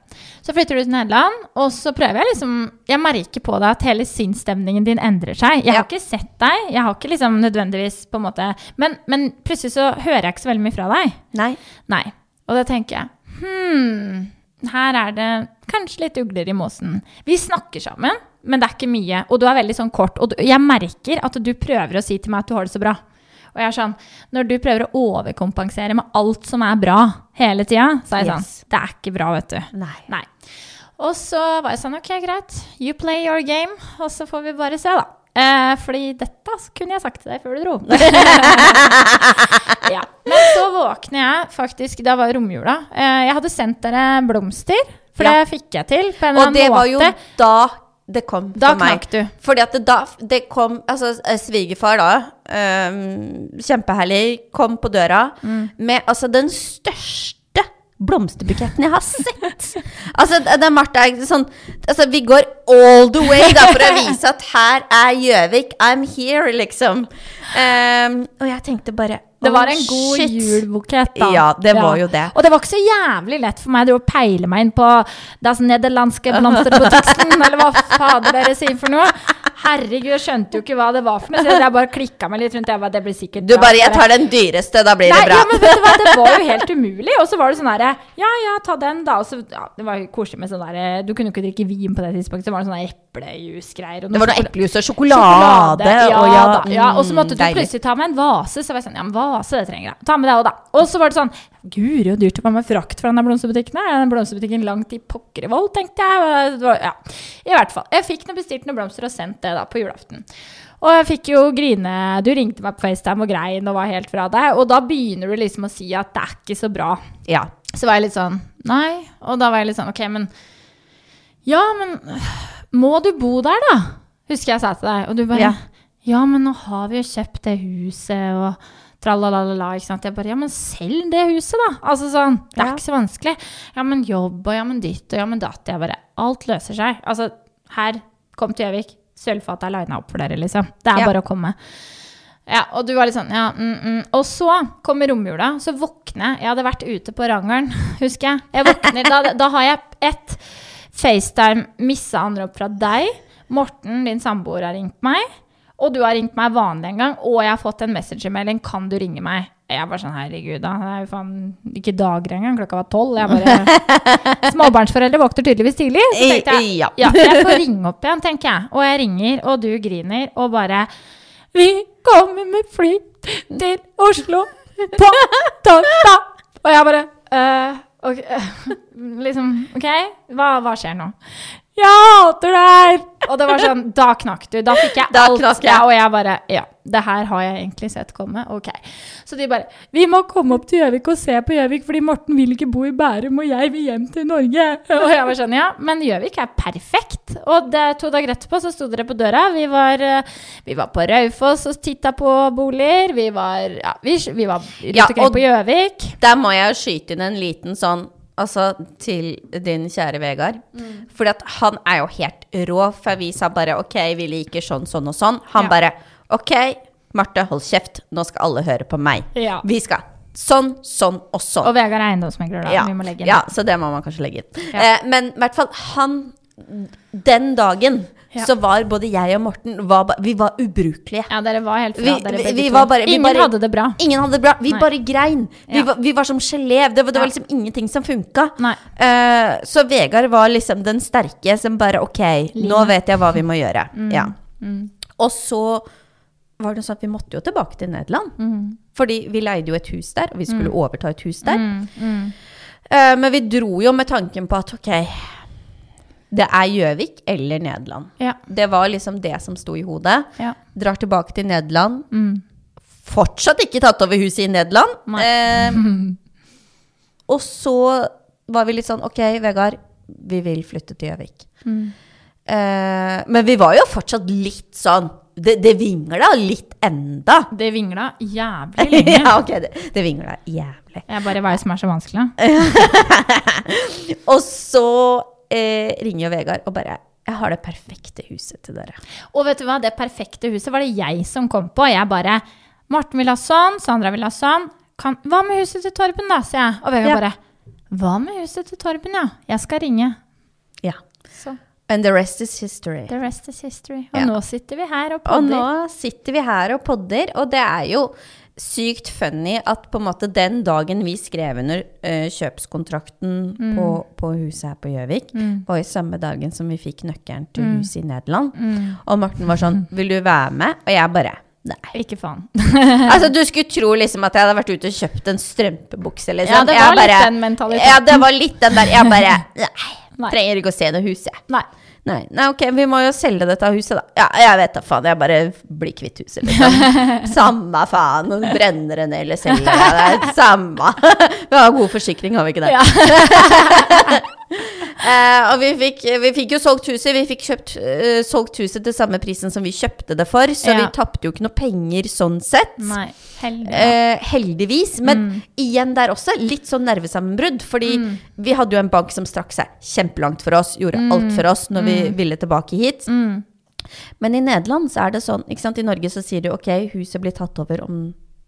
Så flytter du til Nederland, og så prøver jeg liksom Jeg merker på deg at hele sinnsstemningen din endrer seg. Jeg har Ja. ikke sett deg, jeg har ikke liksom nødvendigvis på en måte men, men plutselig så hører jeg ikke så veldig mye fra deg. Nei. Nei. Og da tenker jeg Hm, her er det kanskje litt ugler i mosen. Vi snakker sammen, men det er ikke mye. Og du er veldig sånn kort. Og du, jeg merker at du prøver å si til meg at du har det så bra. Og jeg er sånn, Når du prøver å overkompensere med alt som er bra hele tida, så er jeg Yes. sånn Det er ikke bra, vet du. Nei. Nei. Og så var jeg sånn Ok, greit. You play your game, og så får vi bare se, da. Eh, fordi dette kunne jeg sagt til deg før du dro. ja. Men så våkner jeg faktisk Da var romjula. Eh, jeg hadde sendt dere blomster, for Ja. det fikk jeg til på en eller Og annen det var jo måte. da det kom Da for meg. knakk du. Fordi at det da det kom Altså, eh, svigerfar da, um, kjempeherlig, kom på døra Mm. med altså den største blomsterbuketten jeg har sett. altså, det det er Martha sånn Altså, vi går all the way da for å vise at her er Gjøvik. I'm here, liksom. Um, og jeg tenkte bare Det var oh, en god shit. julbukett, da. Ja, det var jo det. Og det var ikke så jævlig lett for meg å peile meg inn på das nederlandske blomsterbutikken, eller hva fader dere sier for noe. Herregud, jeg skjønte jo ikke hva det var for noe. Så jeg bare klikka meg litt rundt. Jeg bare, det blir sikkert Du bare 'jeg tar den dyreste, da blir Nei, det bra'. ja, men vet du hva, det var jo helt umulig. Og så var det sånn herre Ja, ja, ta den, da. Og så, ja, det var koselig med sånn derre Du kunne jo ikke drikke vin på det tidspunktet. Så var det sånn eplejusgreier. Det var noe eplejus og sjokolade. ja, og ja, da, ja, og så mm, måtte du deilig. plutselig ta med en vase. Så var jeg sånn, ja, men vase, det trenger jeg. Ta med det òg, da. Og så var det sånn Guri, så dyrt å få med frakt fra den blomsterbutikken. her. Den blomsterbutikken langt i pokker i vold, tenkte jeg. Det var, ja. I hvert fall. Jeg fikk noe bestilt noen blomster og sendt det da på julaften. Og jeg fikk jo grine Du ringte meg på FaceTime og grein og var helt fra deg. Og da begynner du liksom å si at det er ikke så bra. Ja. Så var jeg litt sånn Nei. Og da var jeg litt sånn OK, men Ja, men Må du bo der, da? Husker jeg sa til deg. Og du bare Ja. Ja, men nå har vi jo kjøpt det huset, og tralalala, ikke sant. Jeg bare Ja, men selg det huset, da. Altså sånn. Det er Ja. ikke så vanskelig. Ja, men jobb, og ja, men ditt, og ja, men datt. Jeg bare Alt løser seg. Altså, her, kom til Gjøvik. Sølvfatet er lina opp for dere, liksom. Det er Ja. bare å komme. Ja, og du var litt sånn, ja, mm, mm. Og så kommer romjula, så våkner jeg. Jeg hadde vært ute på Rangeren, husker jeg. Jeg våkner, da, da har jeg ett FaceTime missa andre opp fra deg. Morten, din samboer, har ringt meg. Og du har ringt meg vanlig en gang. Og jeg har fått en messengermelding. Kan du ringe meg? Jeg var sånn, herregud, da. Det er jo faen ikke dager engang. Klokka var tolv. Jeg bare Småbarnsforeldre våkner tydeligvis tidlig. Så tenkte jeg Ja. ja, jeg får ringe opp igjen, tenker jeg. Og jeg ringer, og du griner, og bare Vi kommer med fly til Oslo på torsdag! Og jeg bare uh, ok, øh, Liksom, OK, hva, hva skjer nå? Jeg hater det her! Og det var sånn, da knakk du. Da fikk jeg Da alt. Ja, og jeg bare Ja, det her har jeg egentlig sett komme. Ok. Så de bare Vi må komme opp til Gjøvik og se på Gjøvik, fordi Morten vil ikke bo i Bærum, og jeg vil hjem til Norge. Og jeg var sånn, ja, men Gjøvik er perfekt. Og det, to dager etterpå så sto dere på døra. Vi var, eh, vi var på Raufoss og titta på boliger. Vi var, ja, vi, vi var rundt Ja, omkring og- på Gjøvik. Der må jeg skyte inn en liten sånn Altså til din kjære Vegard. Mm. Fordi at han er jo helt rå. For vi sa bare OK, vi liker sånn, sånn og sånn. Han Ja. bare OK, Marte, hold kjeft. Nå skal alle høre på meg. Ja. Vi skal sånn, sånn og sånn. Og Vegard er eiendomsmegler, da. ja. Vi må legge inn. ja, så det må man kanskje legge inn. Ja. Eh, men i hvert fall, han Den dagen Ja. så var både jeg og Morten var, Vi var ubrukelige. Ja, dere var helt fra, Vi- dere begge vi to. bare- Ingen bare- hadde det bra. Ingen hadde det bra. Vi Nei. bare grein. Vi, Ja. var, vi var som gelé. Det, var- det var liksom ingenting som funka. Nei. Eh, så Vegard var liksom den sterke som bare OK, nå vet jeg hva vi må gjøre. Ja. Mm. Og så var det sånn at vi måtte jo tilbake til Nederland. Mm. Fordi vi leide jo et hus der, og vi skulle overta et hus der. Mm. Mm. Eh, men vi dro jo med tanken på at OK, det er Gjøvik eller Nederland. Ja. Det var liksom det som sto i hodet. Ja. Drar tilbake til Nederland. Mm. Fortsatt ikke tatt over huset i Nederland. Eh, og så var vi litt sånn OK, Vegard, vi vil flytte til Gjøvik. Mm. Eh, men vi var jo fortsatt litt sånn Det, det vingla litt enda. Det vingla jævlig lenge. ja, ok, det, det vingla jævlig. Jeg bare Hva er det som er så vanskelig? Og så eh, ringer jo Vegard og bare 'Jeg har det perfekte huset til dere'. Og vet du hva, det perfekte huset var det jeg som kom på. Jeg bare Morten vil ha sånn, Sandra vil ha sånn. Kan, hva med huset til Torben, da? sier jeg. Og Vegard Ja. bare Hva med huset til Torben, ja? Jeg skal ringe. Ja. Så And the rest is history. the rest is history. Og Ja. nå sitter vi her og podder. Og nå sitter vi her og podder, og det er jo sykt funny at på en måte den dagen vi skrev under uh, kjøpskontrakten på, på huset her på Gjøvik, var i samme dagen som vi fikk nøkkelen til huset i Nederland. Og Morten var sånn 'Vil du være med?' Og jeg bare Nei. Ikke faen. Altså, du skulle tro liksom at jeg hadde vært ute og kjøpt en strømpebukse, liksom. Ja, det Jeg var litt den mentaliteten. Ja, det var litt den der. Jeg bare Nei, Nei. trenger ikke å se det huset. Nei. Nei, nei, ok, vi må jo selge dette huset, da. Ja, jeg vet da faen. Jeg bare blir kvitt huset, liksom. Samme faen. Om du brenner det ned eller selger det. Det samme. Vi har god forsikring, har vi ikke det? Ja. Eh, og vi fikk, vi fikk jo solgt huset. Vi fikk kjøpt, uh, solgt huset til samme prisen som vi kjøpte det for, så Ja. vi tapte jo ikke noe penger sånn sett. Nei. Heldig. Eh, heldigvis. Men Mm. igjen der også, litt sånn nervesammenbrudd. Fordi vi hadde jo en bank som strakk seg kjempelangt for oss, gjorde alt for oss når vi ville tilbake hit. Mm. Men i Nederland så er det sånn, ikke sant, i Norge så sier du ok, huset blir tatt over om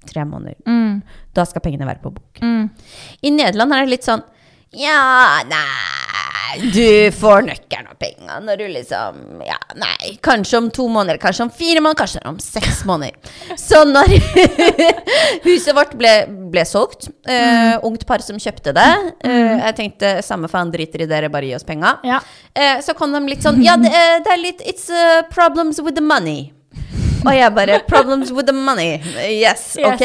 tre måneder. Mm. Da skal pengene være på bok. Mm. I Nederland er det litt sånn ja, nei Nei, du får nøkkelen og penger når du liksom Ja, nei, kanskje om to måneder, kanskje om fire måneder, kanskje om seks måneder. Så når huset vårt ble, ble solgt, eh, ungt par som kjøpte det eh, Jeg tenkte samme faen, driter i dere, bare gi oss penga. Ja. Uh, så kom de litt sånn Ja, det, det er litt It's uh, problems with the money. Og jeg bare Problems with the money. Yes, Yes. ok.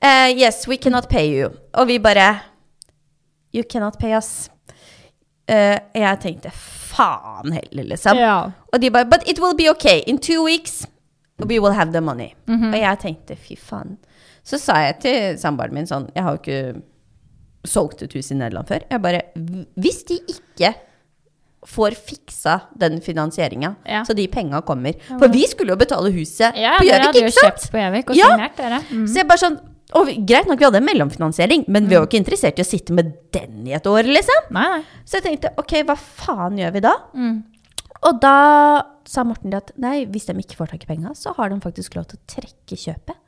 Eh, yes, we cannot pay you. Og vi bare You cannot pay us. Eh, jeg tenkte faen heller, liksom. Ja. Og de bare But it will be okay. In two weeks we will have the money. Og jeg tenkte fy faen. Så sa jeg til samboeren min sånn Jeg har jo ikke solgt et hus i Nederland før. Jeg bare Hvis de ikke får fiksa den finansieringa, Ja. så de penga kommer For vi skulle jo betale huset Ja, på Gjøvik, ikke sant? på Gjøvik og Ja. signert dere. Mm. Så jeg bare sånn og vi, Greit nok, vi hadde en mellomfinansiering, men vi var jo ikke interessert i å sitte med den i et år, liksom. Nei, nei. Så jeg tenkte ok, hva faen gjør vi da? Mm. Og da sa Morten det at nei, hvis de ikke får tak i penga, så har de faktisk lov til å trekke kjøpet.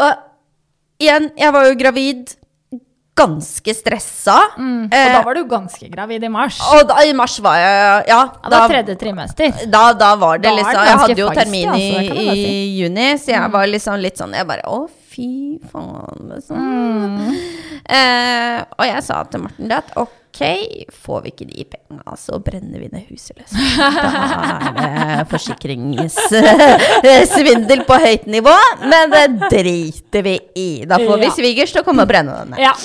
Og igjen, jeg var jo gravid, ganske stressa. Mm. Og Eh, da var du ganske gravid i mars. og da, i mars var jeg Ja, det var tredje trimester. da, da var det Da det liksom Jeg hadde jo termin altså, i, i juni, så jeg var liksom litt sånn Jeg bare Å, fy faen, liksom. Eh, og jeg sa til Morten at ok, får vi ikke de penga, så brenner vi ned huset, liksom. Da er det forsikringssvindel på høyt nivå, men det driter vi i. Da får vi svigers til å komme og brenne den ned. Ja.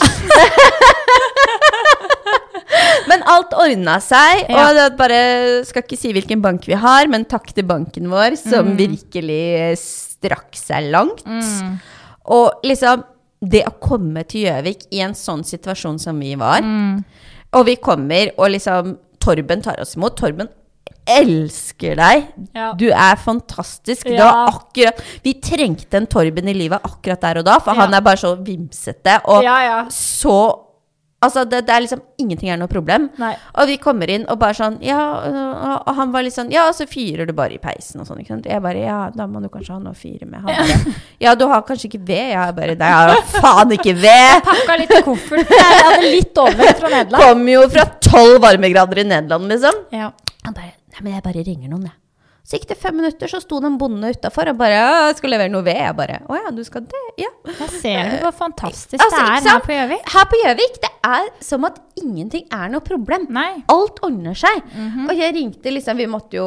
Men alt ordna seg, og det bare skal ikke si hvilken bank vi har, men takk til banken vår, som Mm. virkelig strakk seg langt. Og liksom, det å komme til Gjøvik i en sånn situasjon som vi var, Mm. og vi kommer, og liksom Torben tar oss imot. Torben elsker deg. Ja. Du er fantastisk. Det Ja. akkurat, vi trengte en Torben i livet akkurat der og da, for Ja. han er bare så vimsete. Og så Altså, det, det er liksom Ingenting er noe problem. Nei. Og vi kommer inn og bare sånn Ja, og- han var litt sånn Ja, og så fyrer du bare i peisen og sånn, ikke sant. Jeg bare Ja, da må du kanskje ha noe å fyre med. Han bare Ja, du har kanskje ikke ved? Jeg bare Nei, jeg har faen ikke ved! Jeg Pakka litt i kofferten. Jeg hadde litt overvekt fra Nederland. Kom jo fra tolv varmegrader i Nederland, liksom. Ja. Han bare Nei, men jeg bare ringer noen, jeg. Så gikk det fem minutter, så sto det en bonde utafor og bare jeg skal levere noe ved. Jeg bare Å ja, du skal det? Ja. Da ser du hvor fantastisk Altså, det er her på Gjøvik. Her på Gjøvik, det er som at ingenting er noe problem. Nei. Alt ordner seg. Mhm. Og jeg ringte liksom Vi måtte jo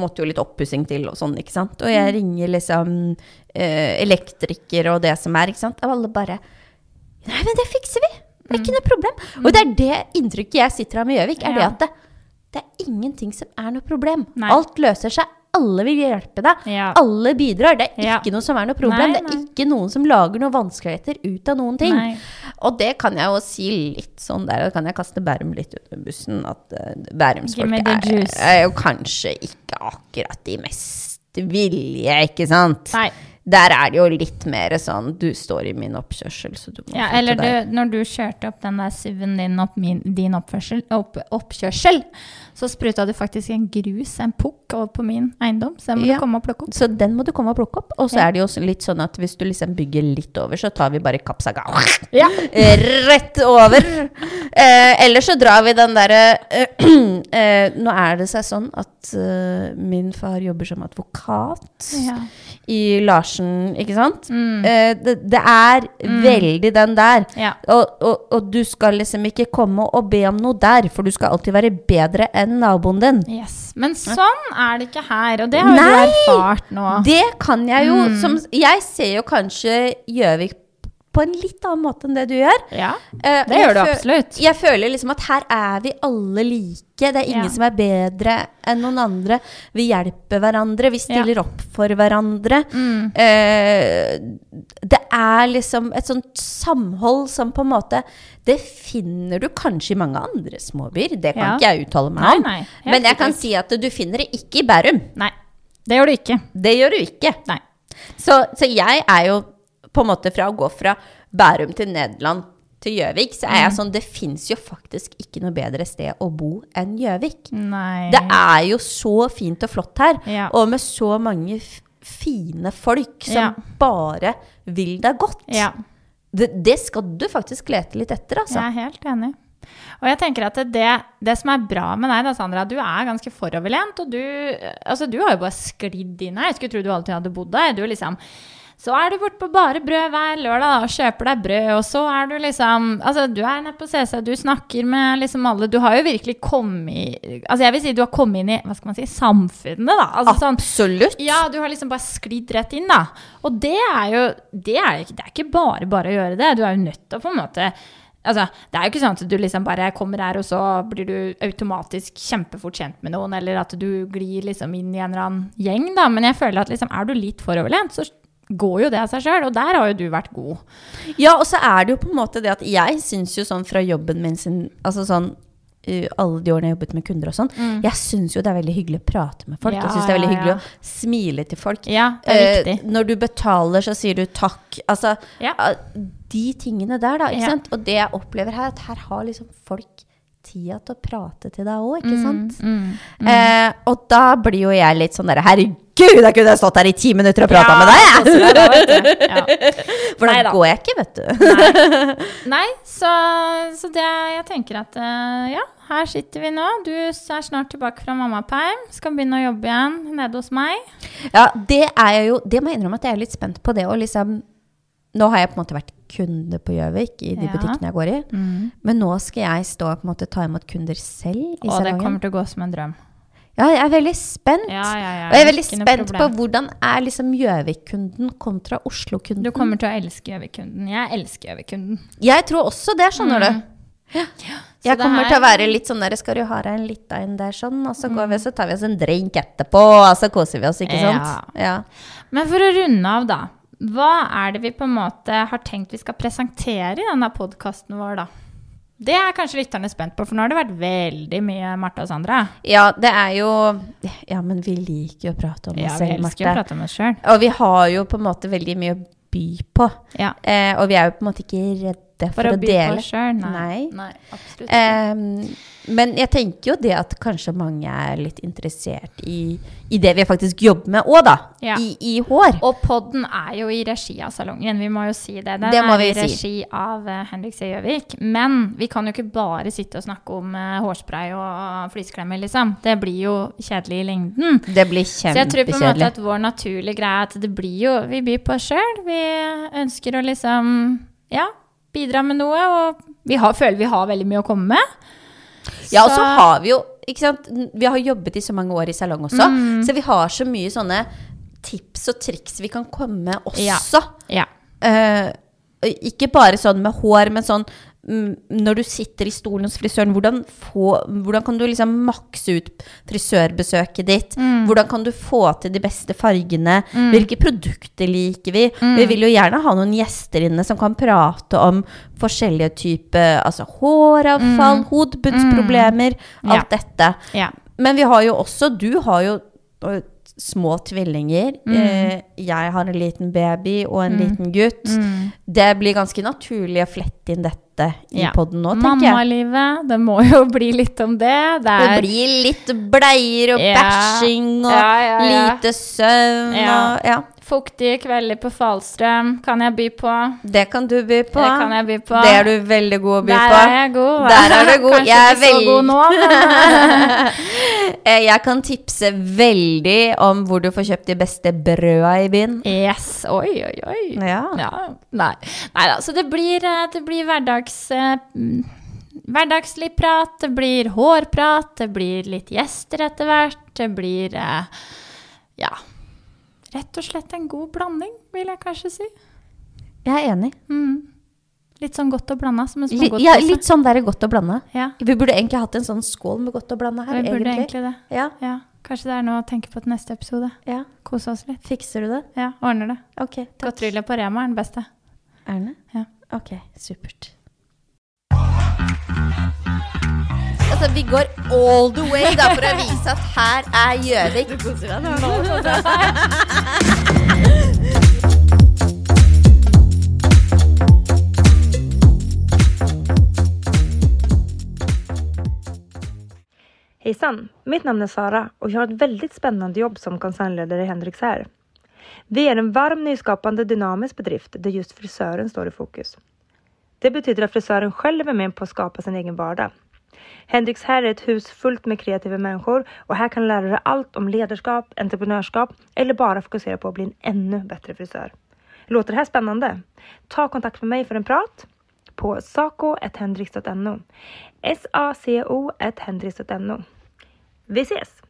Måtte jo litt oppussing til og sånn, ikke sant. Og Mm. jeg ringer liksom eh, elektriker og det som er, ikke sant. Og alle bare Nei, men det fikser vi! Det er ikke Mm. noe problem. Og det er det inntrykket jeg sitter av med Gjøvik, er det at det, det er ingenting som er noe problem. Nei. Alt løser seg. Alle vil hjelpe deg. Ja. Alle bidrar. Det er Ja. ikke noe som er noe problem. Nei, Det er ikke noen som lager noen vanskeligheter ut av noen ting. Nei. Og det kan jeg jo si litt sånn der, og kan jeg kaste Bærum litt under bussen, at uh, Bærumsfolk er, er jo kanskje ikke akkurat de mest villige, ikke sant? Nei. Der er det jo litt mer sånn, du står i min oppkjørsel, så du må Ja, eller du, når du kjørte opp den der SUV-en din opp min, din oppførsel, opp, oppkjørsel, så spruta du faktisk en grus, en pukk, over på min eiendom. Så den må Ja. du komme og plukke opp. Så den må du komme og plukke opp. Og så Ja. er det jo litt sånn at hvis du liksom bygger litt over, så tar vi bare kapsaga Ja. rett over. Eh, eller så drar vi den derre eh, eh, Nå er det seg sånn at eh, min far jobber som advokat ja. I Larsen, ikke sant? Mm. Eh, det, det er veldig den der. Ja. Og, og, og du skal liksom ikke komme og be om noe der, for du skal alltid være bedre enn naboen din. Yes. Men sånn er det ikke her, og det har Nei! du erfart nå. Det kan jeg jo Mm. som, Jeg ser jo kanskje Gjøvik på en litt annen måte enn det du gjør. Ja, Eh, det gjør du absolutt. Jeg føler liksom at her er vi alle like. Det er ingen Ja. som er bedre enn noen andre. Vi hjelper hverandre, vi stiller opp for hverandre. Mm. Eh, det er liksom et sånt samhold som på en måte Det finner du kanskje i mange andre småbyer. Det kan Ja. ikke jeg uttale meg om. nei, Men jeg kan si at du finner det ikke i Bærum. Nei, det gjør du ikke. Det gjør du ikke. Nei. Så, så jeg er jo på en måte fra å gå fra Bærum til Nederland til Gjøvik, så er jeg Mm. sånn Det fins jo faktisk ikke noe bedre sted å bo enn Gjøvik. Det er jo så fint og flott her, Ja. og med så mange fine folk som Ja. bare vil deg godt. Ja, Det, det skal du faktisk lete litt etter, altså. jeg er helt enig. Og jeg tenker at det, det som er bra med deg, da, Sandra, du er ganske foroverlent. Og du, altså, du har jo bare sklidd inn her. Jeg skulle tro du alltid hadde bodd der. Du er liksom så er du borte på Bare Brød hver lørdag da, og kjøper deg brød, og så er du liksom Altså, du er nede på CC, du snakker med liksom alle Du har jo virkelig kommet Altså, jeg vil si du har kommet inn i hva skal man si, samfunnet, da. Altså, sånn, Absolutt. ja, du har liksom bare sklidd rett inn, da. Og det er jo Det er, ikke- det er ikke bare bare å gjøre det. Du er jo nødt til å på en måte Altså, det er jo ikke sånn at du liksom bare kommer her, og så blir du automatisk kjempefort kjent med noen, eller at du glir liksom inn i en eller annen gjeng, da. Men jeg føler at liksom, er du litt foroverlent, så går jo det av seg sjøl. Og der har jo du vært god. Ja, og så er det jo på en måte det at jeg syns jo sånn fra jobben min sin Altså sånn alle de årene jeg jobbet med kunder og sånn, jeg syns jo det er veldig hyggelig å prate med folk. Ja, jeg syns det er veldig hyggelig ja. å smile til folk. Ja, det Eh, når du betaler, så sier du takk. Altså, Ja. eh, de tingene der, da. Ikke Ja. sant? Og det jeg opplever her, at her har liksom folk tida til å prate til deg òg, ikke sant? Mm, Eh, og da blir jo jeg litt sånn derre Herregud, jeg kunne stått her i ti minutter og prata med deg! jeg!» koser deg da, vet du. Ja. For da går jeg ikke, vet du. Nei, så, så det jeg tenker at eh, ja, her sitter vi nå. Du er snart tilbake fra mammaperm. Skal begynne å jobbe igjen nede hos meg. Ja, det er jeg jo Det må jeg innrømme at jeg er litt spent på det å liksom Nå har jeg på en måte vært kunde på Gjøvik i de Ja. butikkene jeg går i. Men nå skal jeg stå og på en måte ta imot kunder selv i Og det kommer til å gå som en drøm. Ja, jeg er veldig spent. Ja, ja, ja. Og jeg er veldig spent på hvordan er liksom Gjøvik-kunden kontra Oslo-kunden. Du kommer til å elske Gjøvik-kunden. Jeg elsker Gjøvik-kunden. Jeg tror også det, skjønner du. Ja. Jeg kommer her- til å være litt sånn der Skal du ha deg en lita en der sånn, og så går vi så tar vi oss en drink etterpå, og så koser vi oss, ikke Ja. sant? Ja. Men for å runde av, da. Hva er det vi på en måte har tenkt vi skal presentere i denne podkasten vår, da? Det er kanskje lytterne spent på, for nå har det vært veldig mye Marte og Sandra. ja, det er jo Ja, men vi liker jo å prate om oss Ja, vi selv, elsker å prate om oss selv. Og vi har jo på en måte veldig mye å by på. Ja. Eh, og vi er jo på en måte ikke redde for, For å å by på oss sjøl? Nei. Nei. Nei, absolutt ikke. Ehm, men jeg tenker jo det at kanskje mange er litt interessert i, i det vi faktisk jobber med òg, da. Ja. I, I hår. Og podden er jo i regi av salongen, vi må jo si det. Den Det må er vi i si. regi av uh, Henrik C. Gjøvik. Men vi kan jo ikke bare sitte og snakke om uh, hårspray og flisklemmer, liksom. Det blir jo kjedelig i lengden. Det blir Så jeg tror på en måte at vår naturlige greie er at det blir jo Vi byr på oss sjøl. Vi ønsker å liksom ja, bidra med noe. Og vi har, føler vi har veldig mye å komme med. Ja, og så har vi jo ikke sant? Vi har jobbet i så mange år i salong også, Mm. så vi har så mye sånne tips og triks vi kan komme med også. Ja. Eh, ikke bare sånn med hår, men sånn når du sitter i stolen hos frisøren, hvordan, få, hvordan kan du liksom makse ut frisørbesøket ditt? Mm. Hvordan kan du få til de beste fargene? Hvilke produkter liker vi? Mm. Vi vil jo gjerne ha noen gjester inne som kan prate om forskjellige typer altså håravfall, hodebunnsproblemer, Mm. Ja. alt dette. ja. Men vi har jo også Du har jo små tvillinger. Mm. Eh, jeg har en liten baby og en liten gutt. Mm. Det blir ganske naturlig å flette inn dette i Ja. podden nå, tenker jeg. Mammalivet, det må jo bli litt om det. Det Det er blir litt bleier og Ja. bæsjing og Ja, ja, lite søvn og Ja. Fuktige kvelder på Falstrøm. Kan jeg by på? Det kan du by på. Det kan jeg by på. Det er du veldig god å by Der på. er jeg god. Der er du god. Kanskje Jeg ikke så god nå, men Eh, Jeg kan tipse veldig om hvor du får kjøpt de beste brøda i byen. Yes. Oi, oi, oi. Ja. Ja, nei. nei da, så det blir, eh, det blir hverdags, eh, hverdagslig prat, det blir hårprat, det blir litt gjester etter hvert, det blir ja, rett og slett en god blanding, vil jeg kanskje si. Jeg er enig. Mm. Litt sånn godt og blanda, ja, litt sånn der godt å blande. Ja, Vi burde egentlig hatt en sånn skål med godt å blande her, vi burde egentlig. egentlig det. Ja, Ja, kanskje det er noe å tenke på til neste episode. ja. Kose oss litt. Fikser du det? Ja, ordner det. Ok, takk. Godterille på Rema er den beste. Er det? Ja. Ok, supert. Altså, vi går all the way da, for å vise at her er Gjøvik. Du koser deg nå. Hejsan! Mitt navn er Sara och jag har ett väldigt spännande jobb som koncernledare i Hendrix här. Vi är en varm, nyskapande, dynamisk bedrift där just frisören står i fokus. Det betyder att frisören själv är med på att skapa sin egen vardag. Hendrix her är ett hus fullt med kreativa människor och här kan deg allt om ledarskap, entreprenörskap eller bara fokusera på att bli en ännu bättre frisör. Låter det här spännande? Ta kontakt med mig för en prat på saco.hendrix.no. S-A-C-O.hendrix.no. Vi ses!